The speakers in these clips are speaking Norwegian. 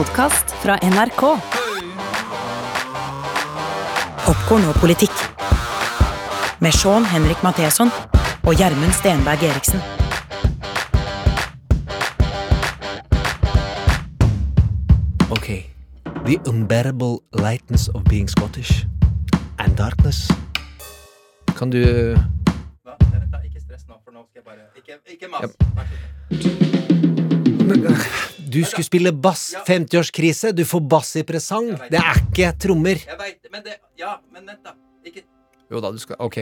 podkast fra NRK. Popkorn og politikk. Med Sean Henrik Matheson og Gjermund Stenberg Eriksen. Ok. The unbearable lightness of being Scottish. And darkness. Kan du Ikke stress nå, for nå skal jeg bare Ikke, ikke mas. Du skulle spille bass. 50-årskrise. Du får bass i presang. Det er ikke trommer. Jeg veit men det Ja, men vent, da. Ikke Jo da, du skal Ok.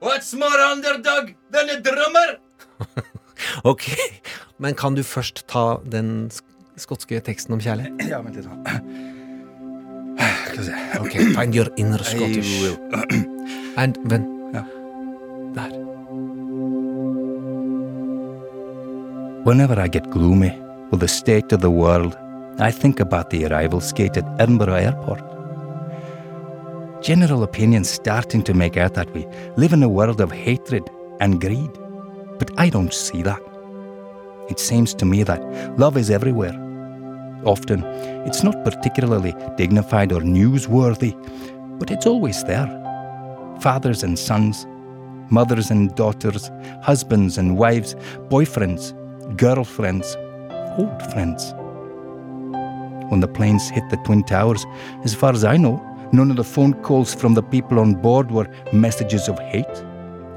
What's more underdog than a drummer? Ok. Men kan du først ta den sk- skotske teksten om kjærlighet? Ja, vent litt. da. Skal vi se. Ok, Find your inner Scottish. Will. And when Ja. Der. Whenever I get gloomy with the state of the world, I think about the arrival gate at Edinburgh Airport. General opinion starting to make out that we live in a world of hatred and greed. But I don't see that. It seems to me that love is everywhere. Often, it's not particularly dignified or newsworthy, but it's always there. Fathers and sons, mothers and daughters, husbands and wives, boyfriends, girlfriends, old friends. When the planes hit the Twin Towers, as far as I know, none of the phone calls from the people on board were messages of hate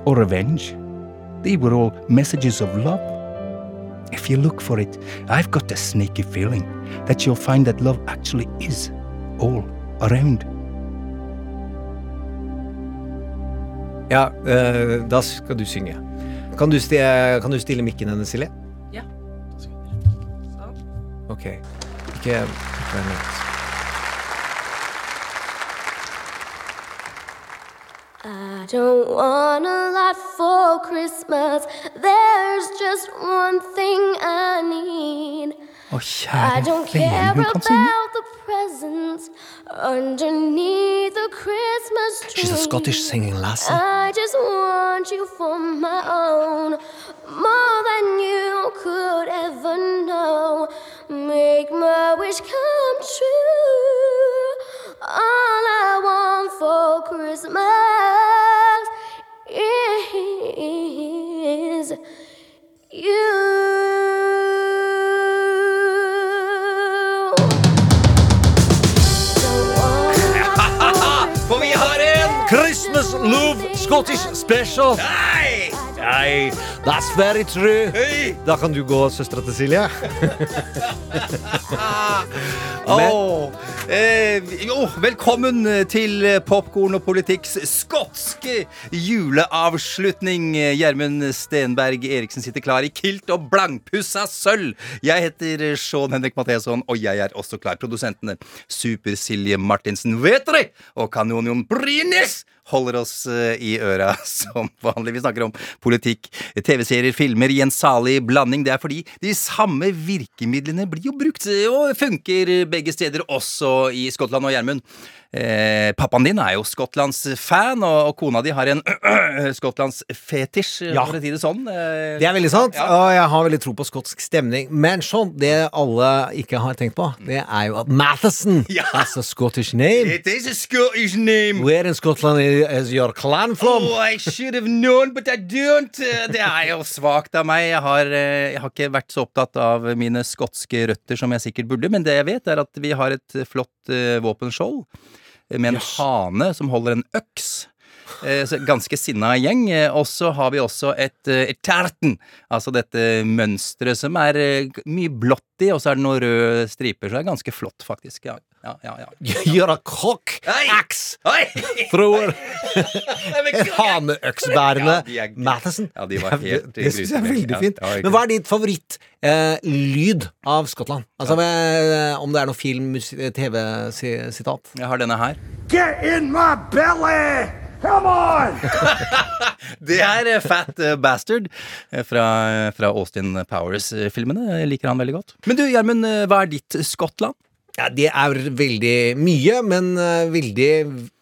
or revenge. They were all messages of love. If you look for it, I've got a sneaky feeling that you'll find that love actually is all around. Ja, eh, da skal du synge. Kan du, kan du stille mikken hennes, Silje? Ja. Ok. Ikke ikke vær nervøs. I don't want a lot for Christmas. There's just one thing I need. Oh, Å, I don't care hun kan synge. about the presents underneath the Christmas tree. She's a Scottish singing lassie. I just want you for my own, more than you could ever know. Make my wish come true. All I want for Christmas is you. Don't For vi har en Christmas Love Scottish Special. Hei! Nei, that's very true. Hey. Da kan du gå, søstera til Silje. oh, eh, jo, velkommen til Popkorn og politikks skotske juleavslutning. Gjermund Stenberg Eriksen sitter klar i kilt og blankpussa sølv. Jeg heter Sean Henrik Matheson, og jeg er også klar. Produsentene Super-Silje Martinsen Vetri og Kanonion Brynes holder oss eh, i øra som vanlig. Vi snakker om politikk, TV-serier, filmer i en salig blanding. Det er fordi de samme virkemidlene blir jo brukt eh, og funker begge steder, også i Skottland og Gjermund. Eh, pappaen din er jo Skottlands fan, og, og kona di har en Skottlands fetisj, Ja. for å si det sånn. Eh, Det er veldig sant, Ja. og jeg har veldig tro på skotsk stemning. Men sånn, det alle ikke har tenkt på, det er jo at Matheson Ja. has a Scottish name. It is a Scottish name. Where in Scotland is your clan from? Oh, I should have known, but I don't. Eh, Det er jo svakt av meg. Jeg har, eh, jeg har ikke vært så opptatt av mine skotske røtter som jeg sikkert burde, men det jeg vet, er at vi har et flott uh, våpenskjold eh, med en hane som holder en øks. Eh, så Ganske sinna gjeng. Eh, Og så har vi også et, eh, et terten, altså dette mønsteret som er mye blått i, og så er det noen røde striper, så det er ganske flott, faktisk. Ja, ja, ja. ja. You're a cock Hei! axe Oi! thrower. Nei, Haneøksbærende Ja, de Matheson. Ja, de var helt det syns jeg er veldig fint. Men hva er ditt favorittlyd av Skottland? Altså Om det er noe film, TV-sitat? Jeg har denne her. Get in my belly! Come on! Det er eh, Fat eh, Bastard eh, fra, fra Austin Powers-filmene. Jeg liker han veldig godt. Men du, Gjermund, hva er ditt Skottland? Ja, Det er veldig mye, men veldig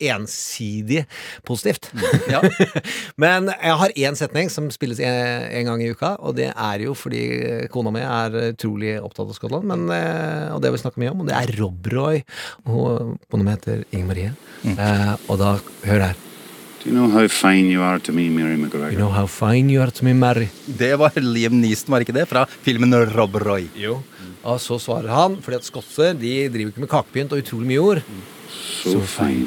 ensidig positivt. Ja. men jeg har én setning som spilles en, en gang i uka, og det er jo fordi kona mi er utrolig opptatt av Skottland, men, og det har vi snakka mye om, og det er Rob Roy. Og kona mi heter Inger Marie, eh, og da Hør her. Do you know how fine you are to me, Mary McGregor? You know how fine you are to me, Mary. Det var Liam Neeson, var ikke det? Fra filmen Rob Roy. Jo. Og så svarer han, fordi at skotser de driver ikke med kakepynt og utrolig mye ord. so fine.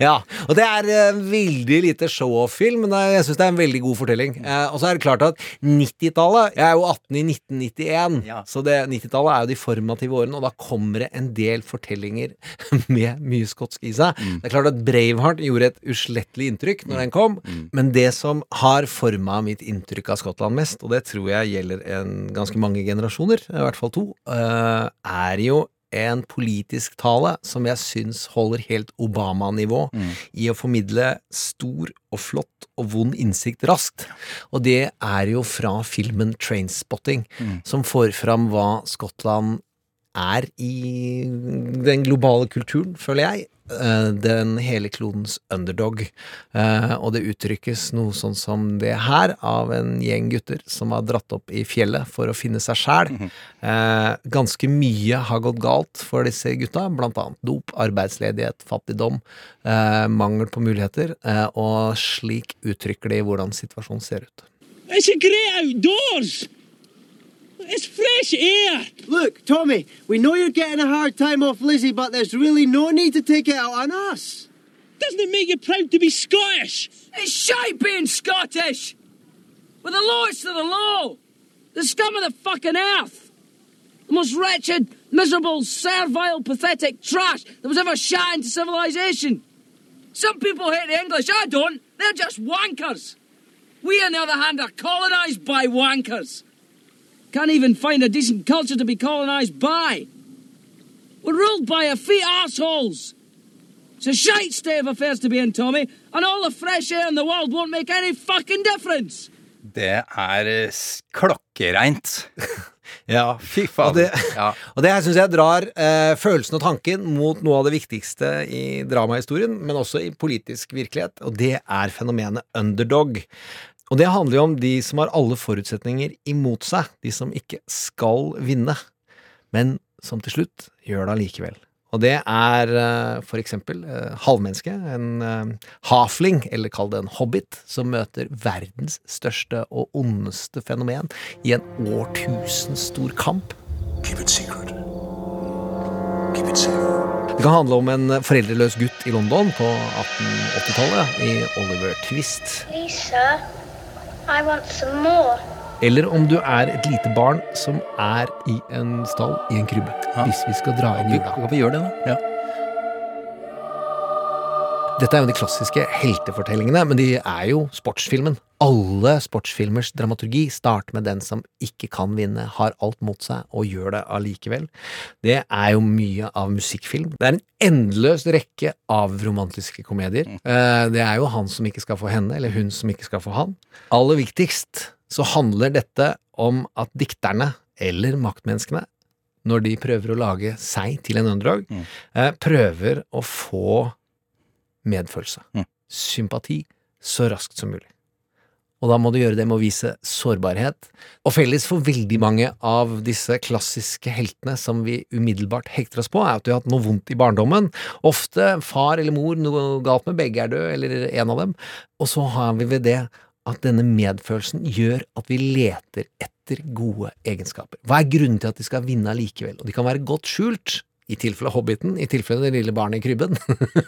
Ja, og det er eh, veldig lite show-off-film, men jeg syns det er en veldig god fortelling. Eh, og så er det klart at 90-tallet Jeg er jo 18 i 1991, Ja. så det 90-tallet er jo de formative årene, og da kommer det en del fortellinger med mye skotsk i seg. Det er klart at Braveheart gjorde et uslettelig inntrykk når den kom, men det som har forma mitt inntrykk av Skottland mest, og det tror jeg gjelder en ganske mange generasjoner, i hvert fall to, eh, er jo en politisk tale som jeg syns holder helt Obama-nivå i å formidle stor og flott og vond innsikt raskt. Og det er jo fra filmen Trainspotting, som får fram hva Skottland er i den globale kulturen, føler jeg. Eh, Den hele klodens underdog. Eh, Og det uttrykkes noe sånn som det her, av en gjeng gutter som har dratt opp i fjellet for å finne seg sjæl. Eh, Ganske mye har gått galt for disse gutta, blant annet dop, arbeidsledighet, fattigdom, eh, mangel på muligheter, og slik uttrykker de hvordan situasjonen ser ut. It's a great outdoors. It's fresh air. Look, Tommy, we know you're getting a hard time off Lizzie, but there's really no need to take it out on us. Doesn't it make you proud to be Scottish? It's shite being Scottish! We're the lowest of the low! The scum of the fucking earth! The most wretched, miserable, servile, pathetic trash that was ever shot into civilization! Some people hate the English, I don't. They're just wankers. We, on the other hand, are colonised by wankers. Can't even find a decent culture to be colonized by. We're ruled by a few assholes. It's a shite state of affairs to be in, Tommy, and all the fresh air in the world won't make any fucking difference. Det er eh, klokkereint. Ja, Fy Og faen. det, Ja. og det her syns jeg drar eh, følelsen og tanken mot noe av det viktigste i dramahistorien, men også i politisk virkelighet, og det er fenomenet underdog. Og det handler jo om de som har alle forutsetninger imot seg, de som ikke skal vinne, men som til slutt gjør det allikevel. Og det er eh, for eksempel eh, halvmenneske, en eh, hafling, eller kall det en hobbit, som møter verdens største og ondeste fenomen i en årtusenstor kamp. Keep it secret. Keep it safe. Det kan handle om en foreldreløs gutt i London på 1880-tallet, i Oliver Twist. Please, Eller om du er et lite barn som er i en stall i en krybbe. Hvis vi skal dra inn Vi, jula. kan vi gjøre det, da? Ja. Dette er jo de klassiske heltefortellingene, men de er jo sportsfilmen. Alle sportsfilmers dramaturgi starter med den som ikke kan vinne, har alt mot seg og gjør det allikevel. Det er jo mye av musikkfilm. Det er en endeløs rekke av romantiske komedier. Eh, Det er jo han som ikke skal få henne, eller hun som ikke skal få han. Aller viktigst så handler dette om at dikterne, eller maktmenneskene, når de prøver å lage seg til en underdog, eh, prøver å få medfølelse, Mm. sympati, så raskt som mulig. Og da må du gjøre det med å vise sårbarhet. Og felles for veldig mange av disse klassiske heltene som vi umiddelbart hekter oss på, er at du har hatt noe vondt i barndommen. Ofte far eller mor, noe galt med begge er død, eller en av dem. Og så har vi ved det at denne medfølelsen gjør at vi leter etter gode egenskaper. Hva er grunnen til at de skal vinne allikevel? Og de kan være godt skjult. I tilfelle Hobbiten, i tilfelle det lille barnet i krybben.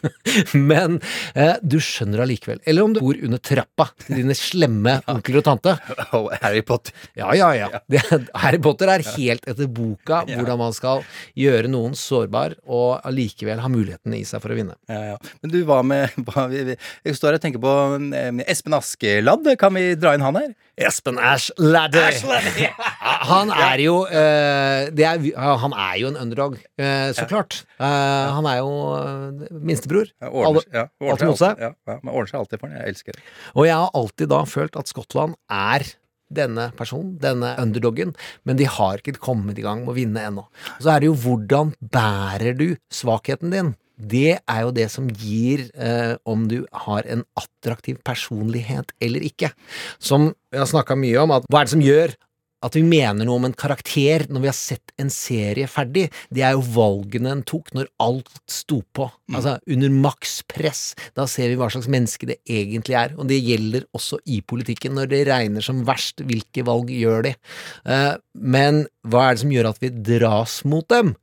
Men eh, du skjønner allikevel. Eller om du bor under trappa til dine slemme onkler og tante. Og Harry Potter. Ja, ja, ja. Det, Harry Potter er helt etter boka hvordan man skal gjøre noen sårbar og allikevel ha muligheten i seg for å vinne. Ja, ja. Men du, hva med hva, Jeg står og tenker på eh, Espen Askeladd. Kan vi dra inn han her? Espen Ash Ladder. Han er jo eh, det er, Han er jo en underdog, eh, så klart. Eh, han er jo eh, minstebror. Ja, ordner, ja, ordner seg. Ja, ja, men ordner seg alltid for den. Jeg elsker det. Og jeg har alltid da følt at Skottland er denne personen, denne underdoggen, men de har ikke kommet i gang med å vinne ennå. Så er det jo hvordan bærer du svakheten din? Det er jo det som gir eh, om du har en attraktiv personlighet eller ikke. Som vi har snakka mye om, at hva er det som gjør at vi mener noe om en karakter når vi har sett en serie ferdig, det er jo valgene en tok når alt sto på. Altså under makspress. Da ser vi hva slags menneske det egentlig er. Og det gjelder også i politikken. Når det regner som verst, hvilke valg gjør de? Eh, men hva er det som gjør at vi dras mot dem?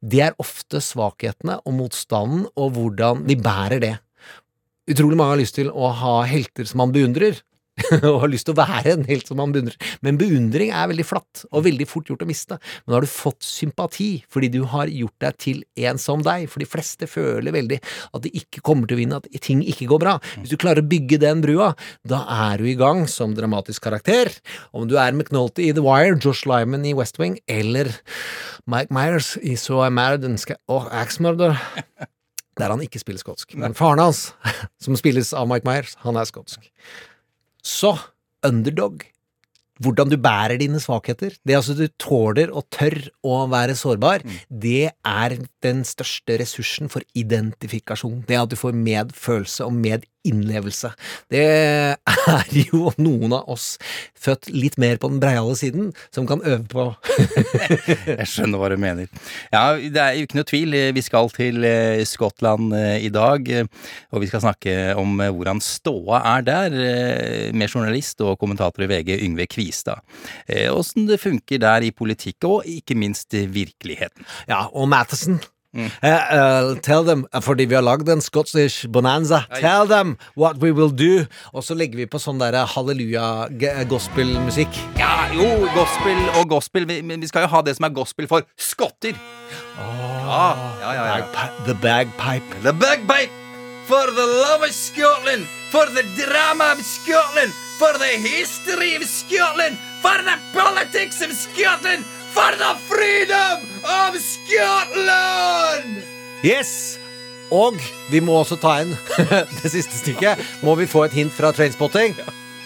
Det er ofte svakhetene og motstanden, og hvordan vi bærer det. Utrolig mange har lyst til å ha helter som man beundrer, og har lyst til å være en helt som man beundrer. Men beundring er veldig flatt, og veldig fort gjort å miste. Men har du fått sympati fordi du har gjort deg til en som deg, for de fleste føler veldig at de ikke kommer til å vinne, at ting ikke går bra. Hvis du klarer å bygge den brua, da er du i gang som dramatisk karakter. Om du er McNulty i The Wire, Josh Lyman i West Wing, eller Mike Myers i So I married and Ska- og Axmurder der han ikke spiller skotsk. Men faren hans, som spilles av Mike Myers, han er skotsk. Så underdog. Hvordan du bærer dine svakheter. Det altså du tåler og tør å være sårbar, det er den største ressursen for identifikasjon. Det at du får medfølelse og medinnlevelse. Det er jo noen av oss født litt mer på den breiale siden som kan øve på. Jeg skjønner hva du mener. Ja, det er jo ikke noe tvil. Vi skal til eh, Skottland eh, i dag, eh, og vi skal snakke om hvordan ståa er der, med journalist og kommentator i VG Yngve Kvistad. Åssen det funker der i politikk, og ikke minst virkeligheten. Ja, og Matheson. Eh, eh, tell them, eh, fordi vi har lagd en Scottish bonanza, tell them what we will do. Og så legger vi på sånn derre halleluja-gospelmusikk. Ja, jo, gospel og gospel, men vi skal jo ha det som er gospel for skotter. Ja, ja, ja, ja. The bagpipe. The bagpipe for the love of Scotland, for the drama of Scotland, for the history of Scotland, for the politics of Scotland, for the freedom of Scotland! Yes! Og vi må også ta inn det siste stykket. Må vi få et hint fra Trainspotting?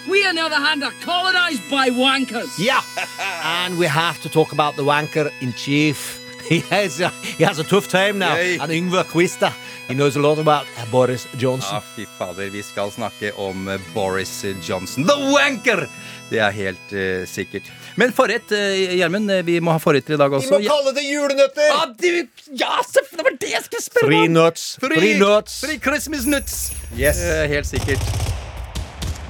We, on the other hand, are colonized by wankers. Yeah! And we have to talk about the wanker in chief. He has a, he has a tough time now. Yay. And Yngve Quista, he knows a lot about Boris Johnson. Ja, fy fader, vi skal snakke om eh, Boris Johnson. The wanker! Det er helt uh, sikkert. Men forrett, eh, Gjermund. Uh, vi må ha forretter i dag også. Vi må kalle det julenøtter! ah, du, ja det var det jeg skulle spørre Free nuts! Free nuts! Free Christmas nuts! Yes. Uh, helt sikkert.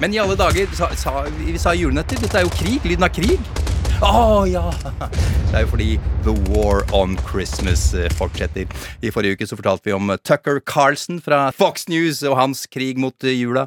Men i alle dager, sa, sa, vi sa julenøtter. Dette er jo krig. Lyden av krig. Å ja! Det er jo fordi The War on Christmas eh, fortsetter. I forrige uke så fortalte vi om Tucker Carlson fra Fox News og hans krig mot eh, jula.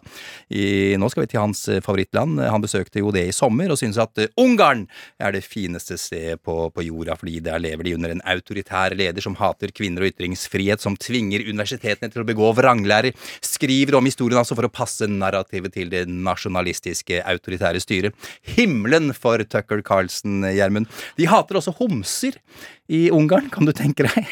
I, nå skal vi til hans eh, favorittland. Han besøkte jo det i sommer og syntes at eh, Ungarn er det fineste stedet på, på jorda, fordi der lever de under en autoritær leder som hater kvinner og ytringsfrihet, som tvinger universitetene til å begå vranglærer, skriver om historien altså for å passe narrativet til det nasjonalistiske, autoritære styret. Himmelen for Tucker Carlson, Gjermund. De hater også homser i Ungarn, kan du tenke deg?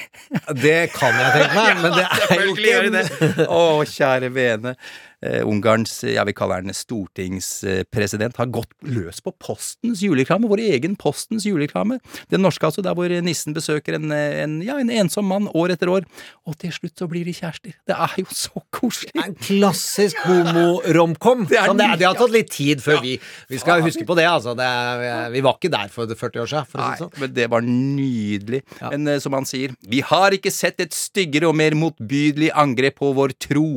Det kan jeg tenke meg, men det er jo ikke. Å, kjære vene. Eh, Ungarns, jeg vil kalle han stortingspresident, har gått løs på Postens julereklame. Vår egen Postens julereklame. Den norske, altså, der hvor nissen besøker en, en, ja, en ensom mann år etter år. Og til slutt så blir de kjærester. Det er jo så koselig. En klassisk homo-romcom. Det Sånn, det, det har tatt litt tid før Ja. vi Vi skal huske på det, altså. Det er, vi var ikke der for 40 år siden. For å si Nei, det sånn. men det var nydelig. Ja. Men eh, som han sier, vi har ikke sett et styggere og mer motbydelig angrep på vår tro,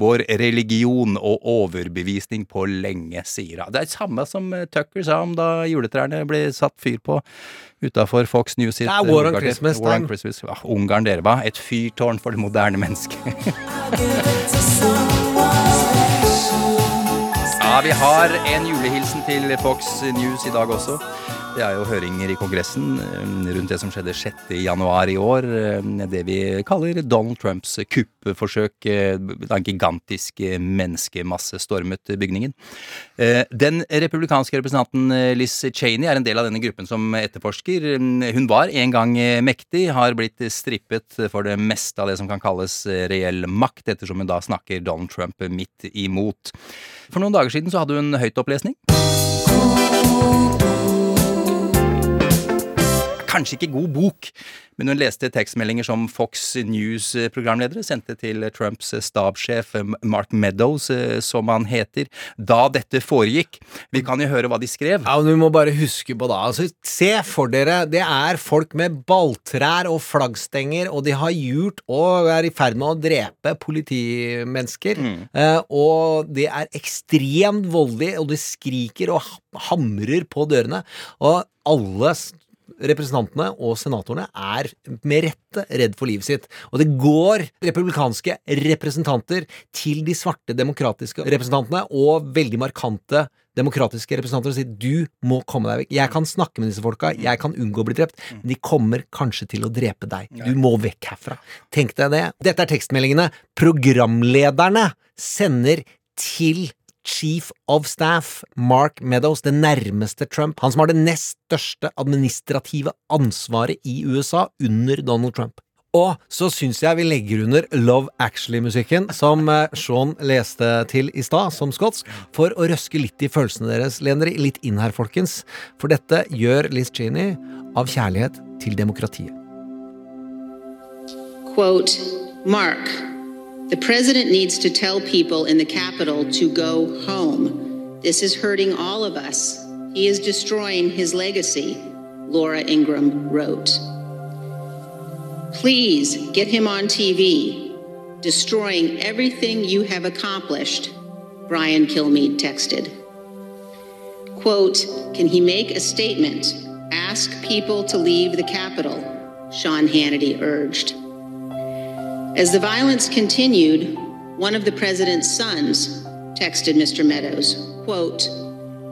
vår religion og overbevisning på lenge, sier hun. Det er det samme som eh, Tucker sa om da juletrærne ble satt fyr på utafor Fox News sitt Det er eh, War on hovedkvarter. Christmas War on. Christmas. Ja, Ungarn, dere hva? et fyrtårn for det moderne mennesket. Ja, vi har en julehilsen til Fox News i dag også. Det er jo høringer i Kongressen eh, rundt det som skjedde 6. januar i år. eh, Det vi kaller Donald Trumps kuppforsøk eh, da en gigantisk menneskemasse stormet bygningen. Den republikanske representanten Liz Cheney er en del av denne gruppen som etterforsker. Hun var en gang mektig, har blitt strippet for det meste av det som kan kalles reell makt, ettersom hun da snakker Donald Trump midt imot. For noen dager siden så hadde hun høytopplesning. Kanskje ikke god bok, men hun leste tekstmeldinger som Fox News-programledere sendte til Trumps stabssjef Mark Meadows, eh, som han heter, da dette foregikk. Vi kan jo høre hva de skrev. Ja, men Vi må bare huske på det. altså, Se for dere, det er folk med balltrær og flaggstenger, og de har gjort og er i ferd med å drepe politimennesker. Mm. og det er ekstremt voldelig, og de skriker og hamrer på dørene. Og alle representantene og senatorene er med rette redd for livet sitt. Og det går republikanske representanter til de svarte demokratiske representantene og veldig markante demokratiske representanter og sier du må komme deg vekk. Jeg kan snakke med disse folka, jeg kan unngå å bli drept, men de kommer kanskje til å drepe deg. Du må vekk herfra. Tenk deg det. Dette er tekstmeldingene programlederne sender til Chief of Staff, Mark Meadows, det nærmeste Trump, han som har det nest største administrative ansvaret i USA under Donald Trump. Og så syns jeg vi legger under Love Actually-musikken, som eh, Sean leste til i stad, som skotsk, for å røske litt i følelsene deres. Len litt inn her, folkens, for dette gjør Liz Cheney av kjærlighet til demokratiet. Quote, Mark, the president needs to tell people in the Capitol to go home. This is hurting all of us. He is destroying his legacy, Laura Ingram wrote. Please get him on TV. Destroying everything you have accomplished, Brian Kilmeade texted. Quote, can he make a statement? Ask people to leave the Capitol, Sean Hannity urged. As the violence continued, one of the president's sons texted Mr. Meadows, quote,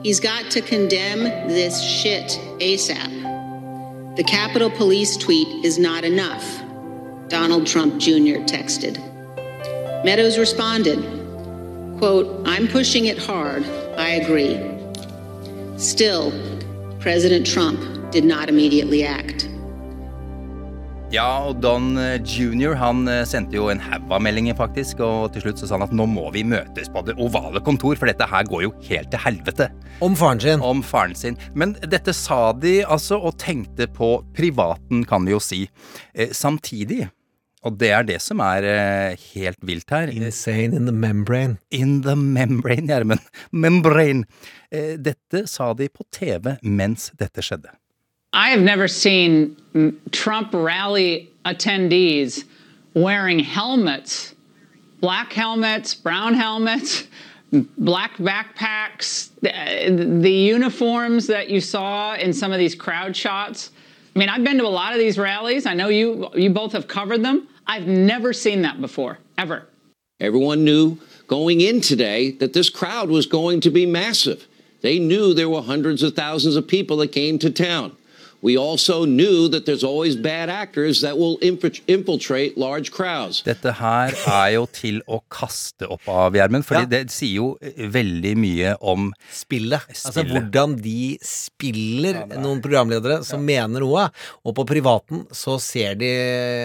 He's got to condemn this shit ASAP. The Capitol Police tweet is not enough, Donald Trump Jr. texted. Meadows responded, quote, I'm pushing it hard. I agree. Still, President Trump did not immediately act. Ja, og Don Junior, Jr. han eh, sendte jo en haug av meldinger, faktisk. Og til slutt så sa han at nå må vi møtes på det ovale kontor, for dette her går jo helt til helvete. Om faren sin. Om faren sin. Men dette sa de altså, og tenkte på privaten, kan vi jo si. Eh, samtidig, og det er det som er eh, helt vilt her Insane in the membrane. In the membrane, Gjermund. Membrane. Eh, dette sa de på TV mens dette skjedde. I have never seen Trump rally attendees wearing helmets, black helmets, brown helmets, black backpacks, the uniforms that you saw in some of these crowd shots. I mean, I've been to a lot of these rallies. I know you you both have covered them. I've never seen that before, ever. Everyone knew going in today that this crowd was going to be massive. They knew there were hundreds of thousands of people that came to town. We also knew that there's always bad actors that will infiltrate large crowds. Dette her er jo til å kaste opp av, hjermen, fordi det sier jo eh, veldig mye om Spillet. Altså hvordan de spiller noen programledere som mener noe. Og på privaten så ser de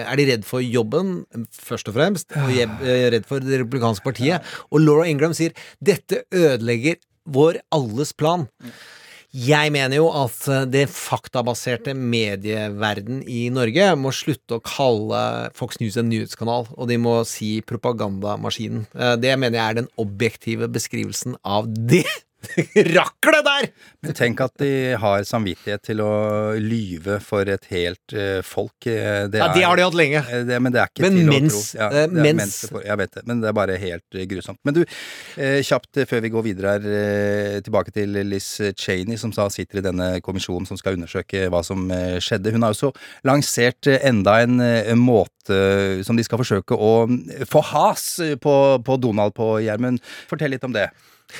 er de redd for jobben, først og fremst. Og je- eh, redd for det republikanske partiet. Og Laura Ingram sier dette ødelegger vår alles plan. Jeg mener jo at eh, det faktabaserte medieverden i Norge må slutte å kalle Fox News en nyhetskanal, og de må si propagandamaskinen. Eh, Det mener jeg er den objektive beskrivelsen av det raklet der! Men tenk at de har samvittighet til å lyve for et helt uh, folk. eh, Det Ja, det har de hatt lenge. eh, Det, men det er ikke Men til mens- å tro. Ja, mens- mens for, Jeg vet det, men det er bare helt grusomt. Men du, uh, kjapt før vi går videre her, uh, tilbake til Liz Cheney, som sa sitter i denne kommisjonen som skal undersøke hva som skjedde. Hun har også lansert eh, enda en måte som de skal forsøke å eh, få has på, på Donald på, Gjermund. Fortell litt om det.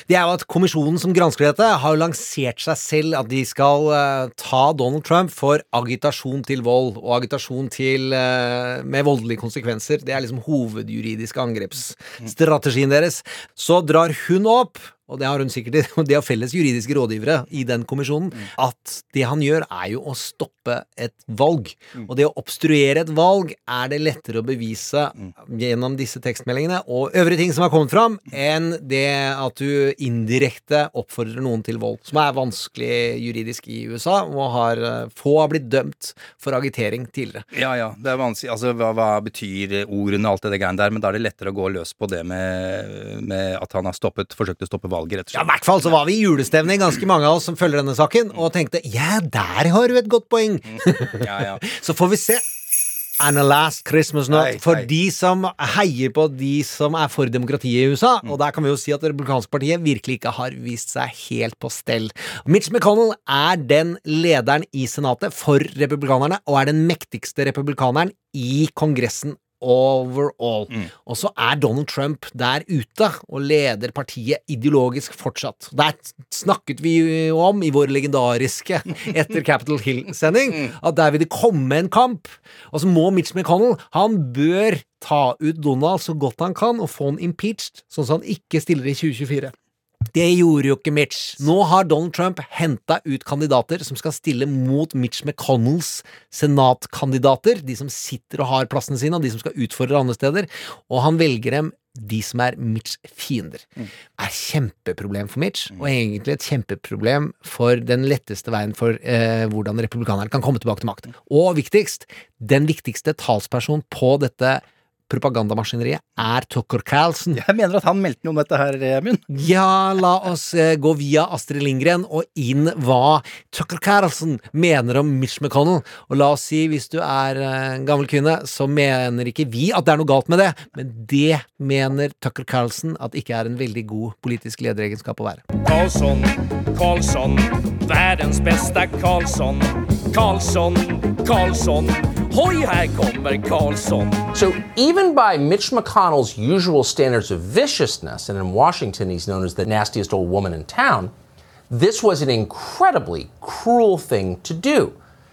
Det er jo at Kommisjonen som gransker dette, har jo lansert seg selv at de skal uh, ta Donald Trump for agitasjon til vold og agitasjon til uh, med voldelige konsekvenser. Det er liksom hovedjuridiske angrepsstrategien deres. Så drar hun opp og det har hun sikkert og de har felles juridiske rådgivere i den kommisjonen, at det han gjør, er jo å stoppe et valg. Og det å obstruere et valg er det lettere å bevise gjennom disse tekstmeldingene og øvrige ting som har kommet fram, enn det at du indirekte oppfordrer noen til vold, som er vanskelig juridisk i USA, og har eh, få har blitt dømt for agitering tidligere. Ja, ja. Det er vanskelig. Altså, hva, hva betyr ordene og alt det greiene der? Men da er det lettere å gå løs på det med, med at han har stoppet, forsøkt å stoppe valget, rett og Ja. I hvert fall så var vi i julestemning, ganske mange av oss som følger denne saken, og tenkte ja, der har du et godt poeng. Ja, ja. så får vi se. And a last Christmas note Nei, for nei. de som heier på de som er for demokratiet i USA. Og der kan vi jo si at det republikanske partiet virkelig ikke har vist seg helt på stell. Mitch McConnell er den lederen i Senatet for republikanerne, og er den mektigste republikaneren i Kongressen overall. Og så er Donald Trump der ute og leder partiet ideologisk fortsatt. Der snakket vi jo om i vår legendariske etter Capitol Hill-sending at der vil det komme en kamp. Og så må Mitch McConnell Han bør ta ut Donald så godt han kan og få han impeached, sånn at han ikke stiller i 2024. Det gjorde jo ikke Mitch. Nå har Donald Trump henta ut kandidater som skal stille mot Mitch McConnells senatkandidater, de som sitter og har plassene sine, og de som skal utfordre andre steder, og han velger dem de som er Mitch fiender. er kjempeproblem for Mitch, og egentlig et kjempeproblem for den letteste veien for eh, hvordan republikanerne kan komme tilbake til makt. Og viktigst, den viktigste talspersonen på dette propagandamaskineriet er Tucker Carlson. Jeg mener at han meldte noe om dette her, Emund. Ja, la oss eh, gå via Astrid Lindgren og inn hva Tucker Carlson mener om Mitch McConnell. Og la oss si, hvis du er eh, en gammel kvinne, så mener ikke vi at det er noe galt med det, men det mener Tucker Carlson at ikke er en veldig god politisk lederegenskap å være. Carlson, Carlson, verdens beste Carlson. Carlson, Karlsson, hoj här kommer Karlsson. So, even by Mitch McConnell's usual standards of viciousness, and in Washington he's known as the nastiest old woman in town, this was an incredibly cruel thing to do.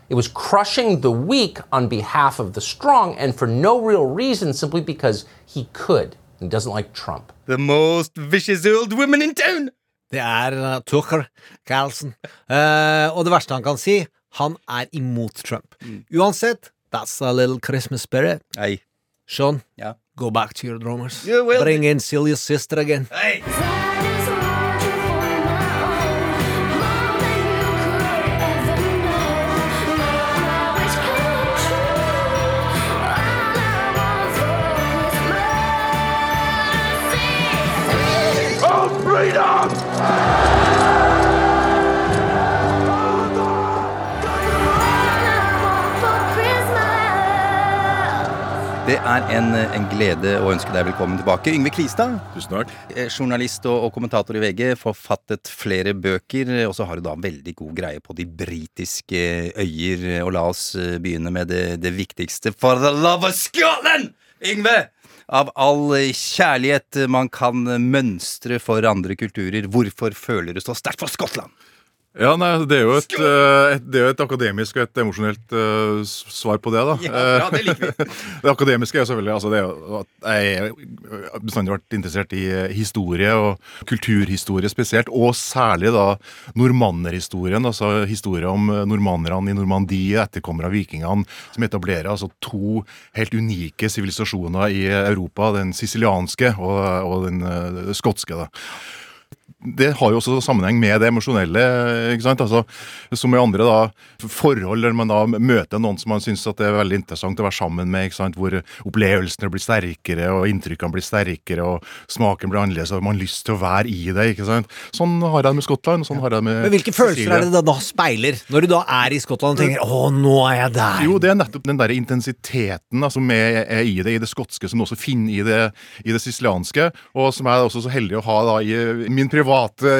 It was crushing the weak on behalf of the strong, and for no real reason, simply because he could. He doesn't like Trump. The most vicious old woman in town! Det er uh, Tucker Carlson. Eh, og det verste han kan si, han er imot Trump. Uansett, that's a little Christmas spirit. Nei. Sean, yeah. go back to your drummers. You will. Bring in Celia's sister again. Hey. Oh, freedom! Det er en, en glede å ønske deg velkommen tilbake. Yngve Kvistad. Tusen takk. eh, Journalist og, og kommentator i VG. Forfattet flere bøker. Og så har du da veldig god greie på de britiske øyer. Og la oss eh, begynne med det, det viktigste. For the love of Scotland! Yngve! Av all kjærlighet man kan mønstre for andre kulturer, hvorfor føler du så sterkt for Skottland? Ja, nei, Det er jo et, eh, et, det er jo et akademisk og et emosjonelt uh, svar på det. da. Ja, bra, det liker vi. det akademiske er selvfølgelig altså det er jo at Jeg har bestandig vært interessert i eh, historie, og kulturhistorie spesielt. Og særlig da normannerhistorien. altså historien om eh, normannerne i Normandie, etterkommere av vikingene, som etablerer altså to helt unike sivilisasjoner i Europa. Den sicilianske og, og den uh, skotske. da det har jo også sammenheng med det emosjonelle. ikke sant? Altså, som i andre da, forhold der man da møter noen som man syns er veldig interessant å være sammen med. ikke sant? Hvor opplevelsene blir sterkere, og inntrykkene blir sterkere, og smaken blir annerledes, og man har lyst til å være i det. ikke sant? Sånn har jeg det med Skottland. sånn har jeg det med Men hvilke følelser Cecilia. er det da, da speiler, når du da er i Skottland og tenker 'Å, nå er jeg der'? Jo, det er nettopp den der intensiteten da, som er, er i det, i det skotske, som du også finner i det, i det sicilianske, og som jeg er også så heldig å ha da i min private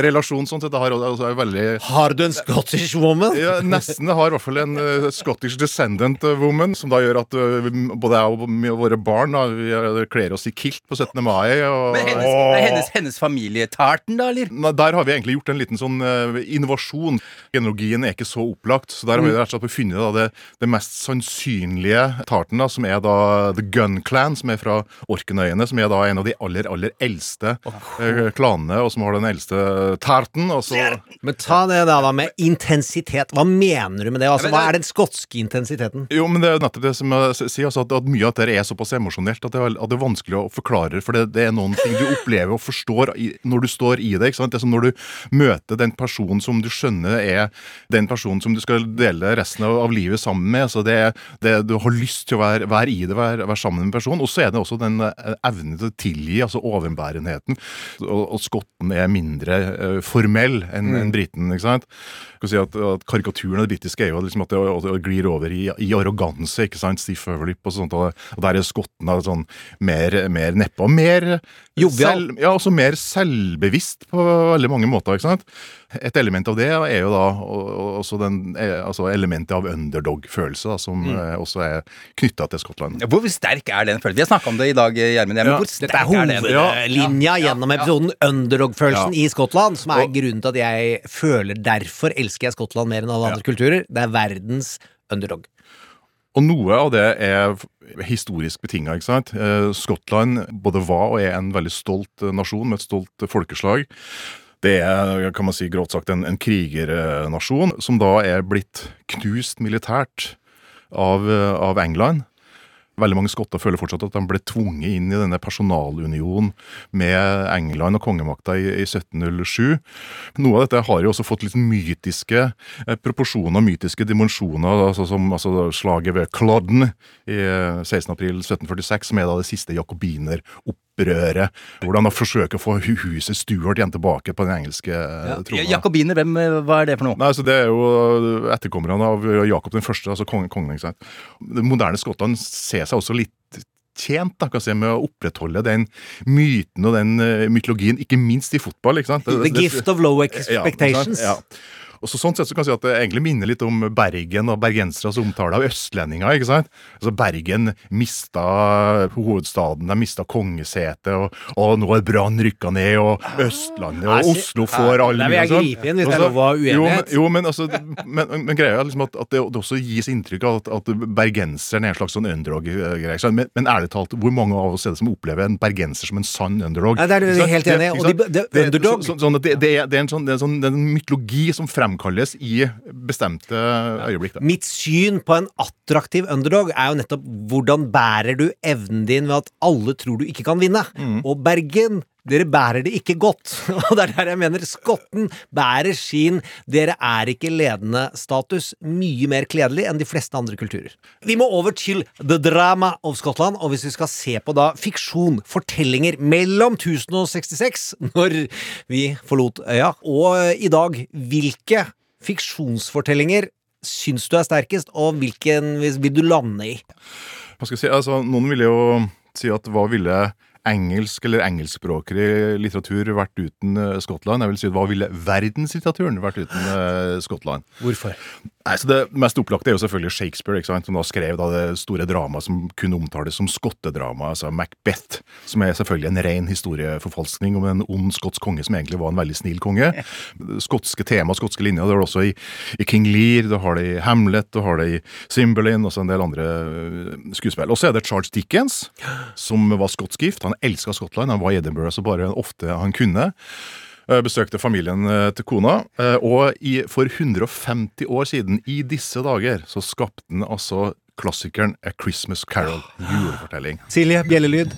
relasjon. sånn sett. Har, altså, er veldig... Har du en Scottish woman? Ja, nesten. Jeg har i hvert fall en uh, Scottish descendant eh, woman, som da gjør at uh, både jeg og våre barn da, vi kler oss i kilt på 17. mai. Og, Men hennes, hennes, hennes familietarten, da, eller? Nei, Der har vi egentlig gjort en liten sånn uh, innovasjon. Genologien er ikke så opplagt, så der har vi rett og slett funnet da, det, det mest sannsynlige tarten, da, som er da The Gun Clan, som er fra Orkenøyene, som er da en av de aller, aller eldste eh, klanene, og som har den eldste selveste terten. Og så Men ta det da, da med intensitet. Hva mener du med det? Altså, Hva er den skotske intensiteten? Jo, men det er nettopp det som jeg sier, altså at, mye av dette er såpass emosjonelt at det, er, at det er vanskelig å forklare. For det, det er noen ting du opplever og forstår i, når du står i det. ikke sant? Det er som når du møter den personen som du skjønner er den personen som du skal dele resten av, av livet sammen med. så det, det Du har lyst til å være, være i det, være, være sammen med en person. Og så er det også den eh, evnen til å tilgi, altså overbærenheten. Og, og skotten er mindre eh, formell enn enn briten. ikke sant? Kan si at, at Karikaturen av det britiske er jo liksom at det, glir over i, i arroganse. ikke sant? Stiff overlip og sånt. Og, og der er skottene sånn mer, mer og Mer selv- ja, også mer selvbevisst på veldig mange måter. ikke sant? Et element av det er jo da og- og også den, eh, altså elementet av underdog-følelse, som Mm. eh, også er knytta til Skottland. Hvor sterk er den følelsen? Vi har snakka om det i dag, Gjermund. Ja, men Ja, hvor sterk Dette er hovedlinja den? hovedlinja gjennom episoden Underdog-følelsen Ja. i Skottland, som er grunnen til at jeg føler derfor elsker jeg Skottland mer enn alle andre kulturer. Det er verdens underdog. Og noe av det er historisk betinga. Eh, Skottland både var og er en veldig stolt eh, nasjon med et stolt eh, folkeslag. Det er kan man si, grovt sagt en, en krigernasjon som da er blitt knust militært av, eh, av England. Veldig mange skotter føler fortsatt at de ble tvunget inn i denne personalunionen med England og kongemakta i, i 1707. Noe av dette har jo også fått litt mytiske eh, proporsjoner, mytiske dimensjoner, altså som altså slaget ved Clodden i eh, 16. april 1746, som er da det siste jakobineropprøret. Hvor Hvordan å forsøke å få huset Stuart igjen tilbake på den engelske ja. trona. Jakobiner, hvem, eh, hva er det for noe? Nei, så Det er jo etterkommerne av Jakob den første, altså kongen. kongen? Det moderne Skottland ser seg også litt tjent da, kan jeg si, med å opprettholde den myten og den eh, mytologien, ikke minst i fotball. ikke sant? The gift of low expectations. Ja, ja. Og så Sånn sett så kan jeg si at det egentlig minner litt om Bergen og bergenseres omtale av østlendinger. ikke sant? Altså Bergen mista hovedstaden, de mista kongesetet, og, og nå er Brann rykka ned, og Østlandet og Oslo får all Der vil jeg mye, sånn. inn hvis det er Og så- lov å ha Jo, men, uenighet. jo, men, altså, men, men greia er liksom at, at det, det også gis inntrykk av at, at bergenseren er en slags sånn underdog-greie. Men, men ærlig talt, hvor mange av oss er det som opplever en bergenser som en sann underdog? Nei, det er du helt enig i, Det- det- Det- underdog- så- sånn det, det, er, det er en sånn, det er en sånn det en mytologi som fremkalles i bestemte øyeblikk. Da. Mitt syn på en attraktiv underdog er jo nettopp hvordan bærer du evnen din ved at alle tror du ikke kan vinne. Mm. Og Bergen, dere bærer det ikke godt. Og det er der jeg mener Skotten bærer sin 'dere er ikke ledende'-status mye mer kledelig enn de fleste andre kulturer. Vi må over til The Drama of Skottland, og hvis vi skal se på da fiksjon, fortellinger mellom 1066, når vi forlot øya, og i dag, hvilke fiksjonsfortellinger syns du er sterkest, og hvilken vil du lande i? Hva skal jeg si? Altså, noen ville jo si at hva ville engelsk eller engelskspråklig litteratur vært uten eh, Skottland? Jeg vil si hva ville verdenslitteraturen vært uten eh, Skottland? Hvorfor? Nei, så Det mest opplagte er jo selvfølgelig Shakespeare, ikke sant? som da skrev da det store dramaet som kunne omtales som skottedrama, altså Macbeth, som er selvfølgelig en ren historieforfalskning om en ond skotsk konge som egentlig var en veldig snill konge. Skotske tema, skotske linjer, det har du også i, i King Lear, du har det i Hamlet, du har det i Cymbeline, og så en del andre øh, skuespill. Og så er det Charles Dickens, som var skotsk gift. Han elska Skottland, han var i Edinburgh så bare ofte han kunne. Besøkte familien eh, til kona, eh, og i, for 150 år siden, i disse dager, så skapte han altså klassikeren A Christmas Carol, julefortelling. Silje, bjellelyd.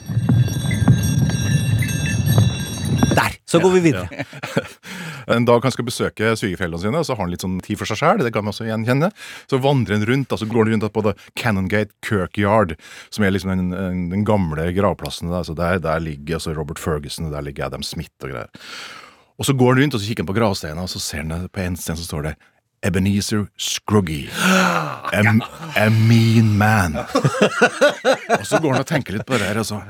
Der! Så går vi videre. En dag han skal besøke svigerforeldrene sine, så har han litt sånn tid for seg sjæl. Det kan man også gjenkjenne. Så vandrer han rundt, altså går han rundt på The Cannongate Kirkyard, som er liksom den, den, gamle gravplassen. Der, så der, der ligger altså Robert Ferguson, og der ligger Adam Smith og greier. Og så går han rundt og så kikker han på gravsteina, og så ser han på en sten så står det Ebenezer Scruggy. A, a mean man. og så går han og tenker litt på det her, og så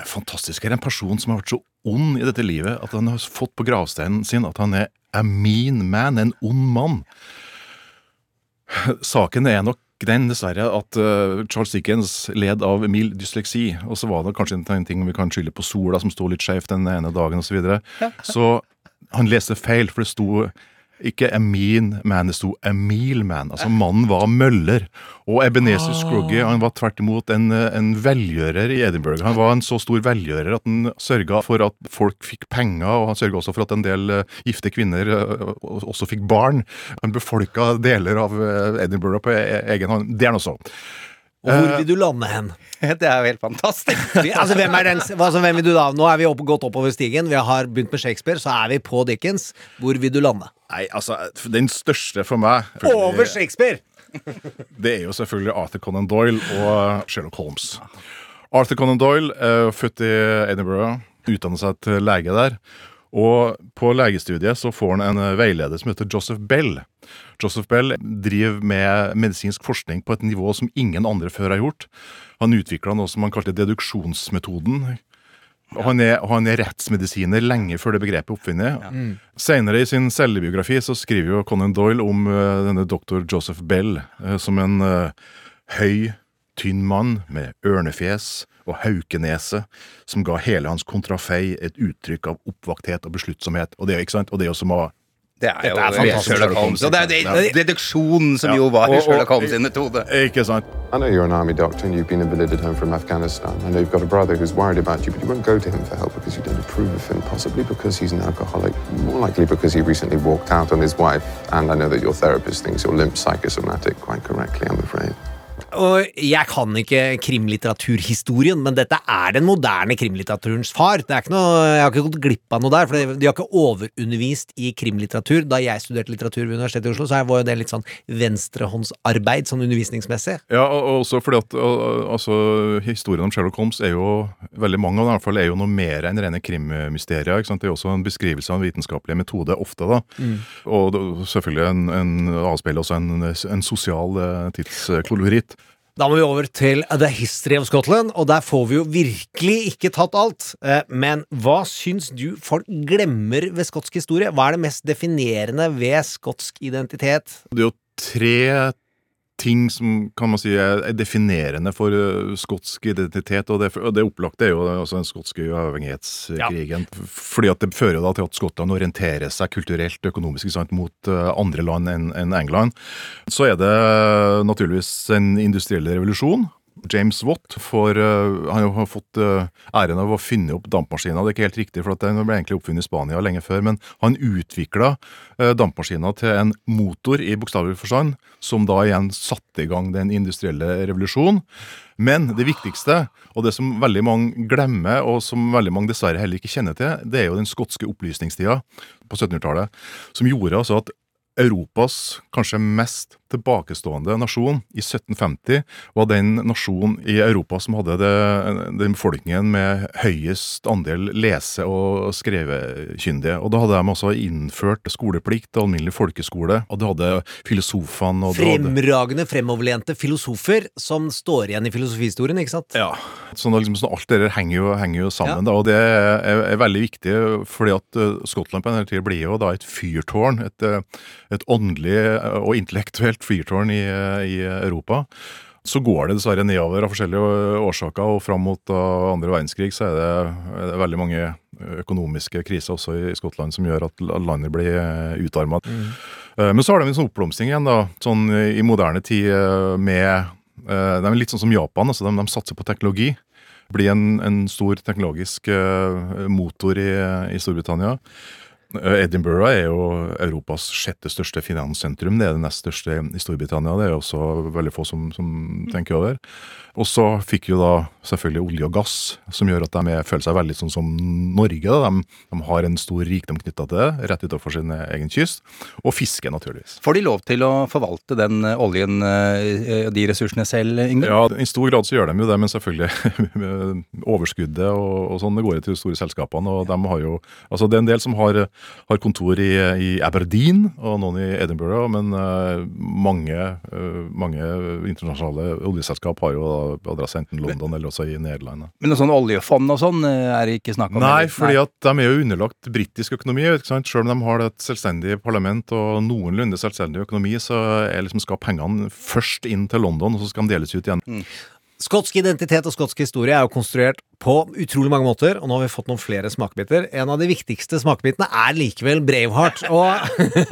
det er fantastisk. Er en person som har vært så ond i dette livet at han har fått på gravsteinen sin at han er a mean man, en ond mann. Saken er nok den, dessverre, at uh, Charles Dickens led av mild dysleksi. Og så var det kanskje en ting vi kan skylde på sola som sto litt skjevt den ene dagen osv. Så, videre. så han leste feil, for det sto ikke mean man, det sto Emil man. Altså mannen var møller. Og Ebenezer Scruggy han var tvert imot en, en velgjører i Edinburgh. Han var en så stor velgjører at han sørga for at folk fikk penger, og han sørga også for at en del eh, gifte kvinner eh, også fikk barn. Han befolka deler av eh, Edinburgh på e egen hånd. Det er noe så. Og hvor vil du lande hen? Det er jo helt fantastisk. Altså, hvem, er den, altså, hvem vil du da? Nå er vi opp, gått oppover stigen. Vi har begynt med Shakespeare, så er vi på Dickens. Hvor vil du lande? Nei, altså, den største for meg Over Shakespeare! Det er jo selvfølgelig Arthur Conan Doyle og Sherlock Holmes. Arthur Conan Doyle er født i Edinburgh, utdannet seg til lege der. Og på legestudiet så får han en veileder som heter Joseph Bell. Joseph Bell driver med medisinsk forskning på et nivå som ingen andre før har gjort. Han utvikla noe som han kalte deduksjonsmetoden. Han er, han er rettsmedisiner lenge før det begrepet er oppfunnet. Mm. Senere i sin selvbiografi så skriver jo Conan Doyle om uh, denne doktor Joseph Bell uh, som en uh, høy, tynn mann med ørnefjes og haukenese, som ga hele hans kontrafei et uttrykk av oppvakthet og besluttsomhet. Og det, ikke sant? Og det er jo som å Det er jo er Sherlock Holmes. Og det er det, deduksjonen som jo var i Sherlock Holmes sin metode. Ikke sant? I know you're an army doctor and you've been invalided home from Afghanistan. I know you've got a brother who's worried about you, but you won't go to him for help because you don't approve of him, possibly because he's an alcoholic, more likely because he recently walked out on his wife. And I know that your therapist thinks you're limp psychosomatic quite correctly, I'm afraid. Og jeg kan ikke krimlitteraturhistorien, men dette er den moderne krimlitteraturens far. Det er ikke noe, jeg har ikke gått glipp av noe der, for de har ikke overundervist i krimlitteratur. Da jeg studerte litteratur ved Universitetet i Oslo, så var jo det litt sånn venstrehåndsarbeid sånn undervisningsmessig. Ja, og og også fordi at altså, historien om Sherlock Holmes er jo Veldig mange av dem i hvert fall er jo noe mer enn rene krimmysterier. Det er også en beskrivelse av en vitenskapelig metode, ofte. da. Mm. Og selvfølgelig en, en avspeiler også en, en sosial eh, tidskoloritt. Da må vi over til The History of Scotland, og der får vi jo virkelig ikke tatt alt. Eh, Men hva syns du folk glemmer ved skotsk historie? Hva er det mest definerende ved skotsk identitet? Det er jo tre ting som kan man si er er definerende for eh, skotsk identitet, og det, og det opplagte er jo altså den skotske uavhengighetskrigen. Fordi at det fører da til at Skottland orienterer seg kulturelt og økonomisk sant, mot eh, andre land enn en England. Så er det naturligvis en industriell revolusjon. James Watt for, uh, han har fått uh, æren av å finne opp dampmaskiner. Det er ikke helt riktig, for den ble egentlig oppfunnet i Spania lenge før. Men han utvikla uh, dampmaskiner til en motor i bokstavelig forstand, som da igjen satte i gang den industrielle revolusjonen. Men det viktigste, og det som veldig mange glemmer, og som veldig mange dessverre heller ikke kjenner til, det er jo den skotske opplysningstida på 1700-tallet, som gjorde altså at Europas kanskje mest tilbakestående nasjon i 1750 var den nasjonen i Europa som hadde det, den befolkningen med høyest andel lese- og skrevekyndige. Og da hadde de også innført skoleplikt og alminnelig folkeskole, og det hadde filosofene og Fremragende, fremoverlente filosofer som står igjen i filosofihistorien, ikke sant? Ja. Så liksom, sånn, alt det der henger jo, henger jo sammen, da, og det er, er veldig viktig, fordi at eh, Skottland på denne tida blir jo da et fyrtårn, et, eh, et åndelig eh, og intellektuelt fyrtårn i, eh, i Europa. Så går det dessverre nedover av forskjellige årsaker, og fram mot andre verdenskrig så er det, er det veldig mange økonomiske kriser også i Skottland som gjør at landet blir utarma. Men så har de en sånn oppblomstring igjen, da, sånn i moderne tid eh, med eh, De er litt sånn som Japan, altså de, de satser på teknologi. Blir en, en stor teknologisk eh, motor i, i Storbritannia. Eh, Edinburgh er jo Europas sjette største finanssentrum. Det er det nest største i Storbritannia. Det er også veldig få som, som tenker over. Og så fikk jo da selvfølgelig olje og gass, som gjør at de er, føler seg veldig sånn som Norge. De, de har en stor rikdom knytta til det, rett utenfor sin egen kyst. Og fiske, naturligvis. Får de lov til å forvalte den eh, oljen, og de ressursene selv, Ingrid? Ja, I stor grad så gjør de jo det, men selvfølgelig overskuddet og, og sånn, det går jo til de store selskapene. og de har jo, altså Det er en del som har, har kontor i, i Aberdeen og noen i Edinburgh, men uh, mange, uh, mange internasjonale oljeselskap har jo adresse enten London eller også i Nederland. Men noe sånn oljefond og sånn eh, er det ikke snakk om? Nei, fordi at de er jo underlagt britisk økonomi. Selv om de har et selvstendig parlament og noenlunde selvstendig økonomi, så er liksom skal pengene først inn til London, og så skal de deles ut igjen. Skotsk identitet og skotsk historie er jo konstruert på utrolig mange måter, og nå har vi fått noen flere smakebiter. En av de viktigste smakebitene er likevel Braveheart, og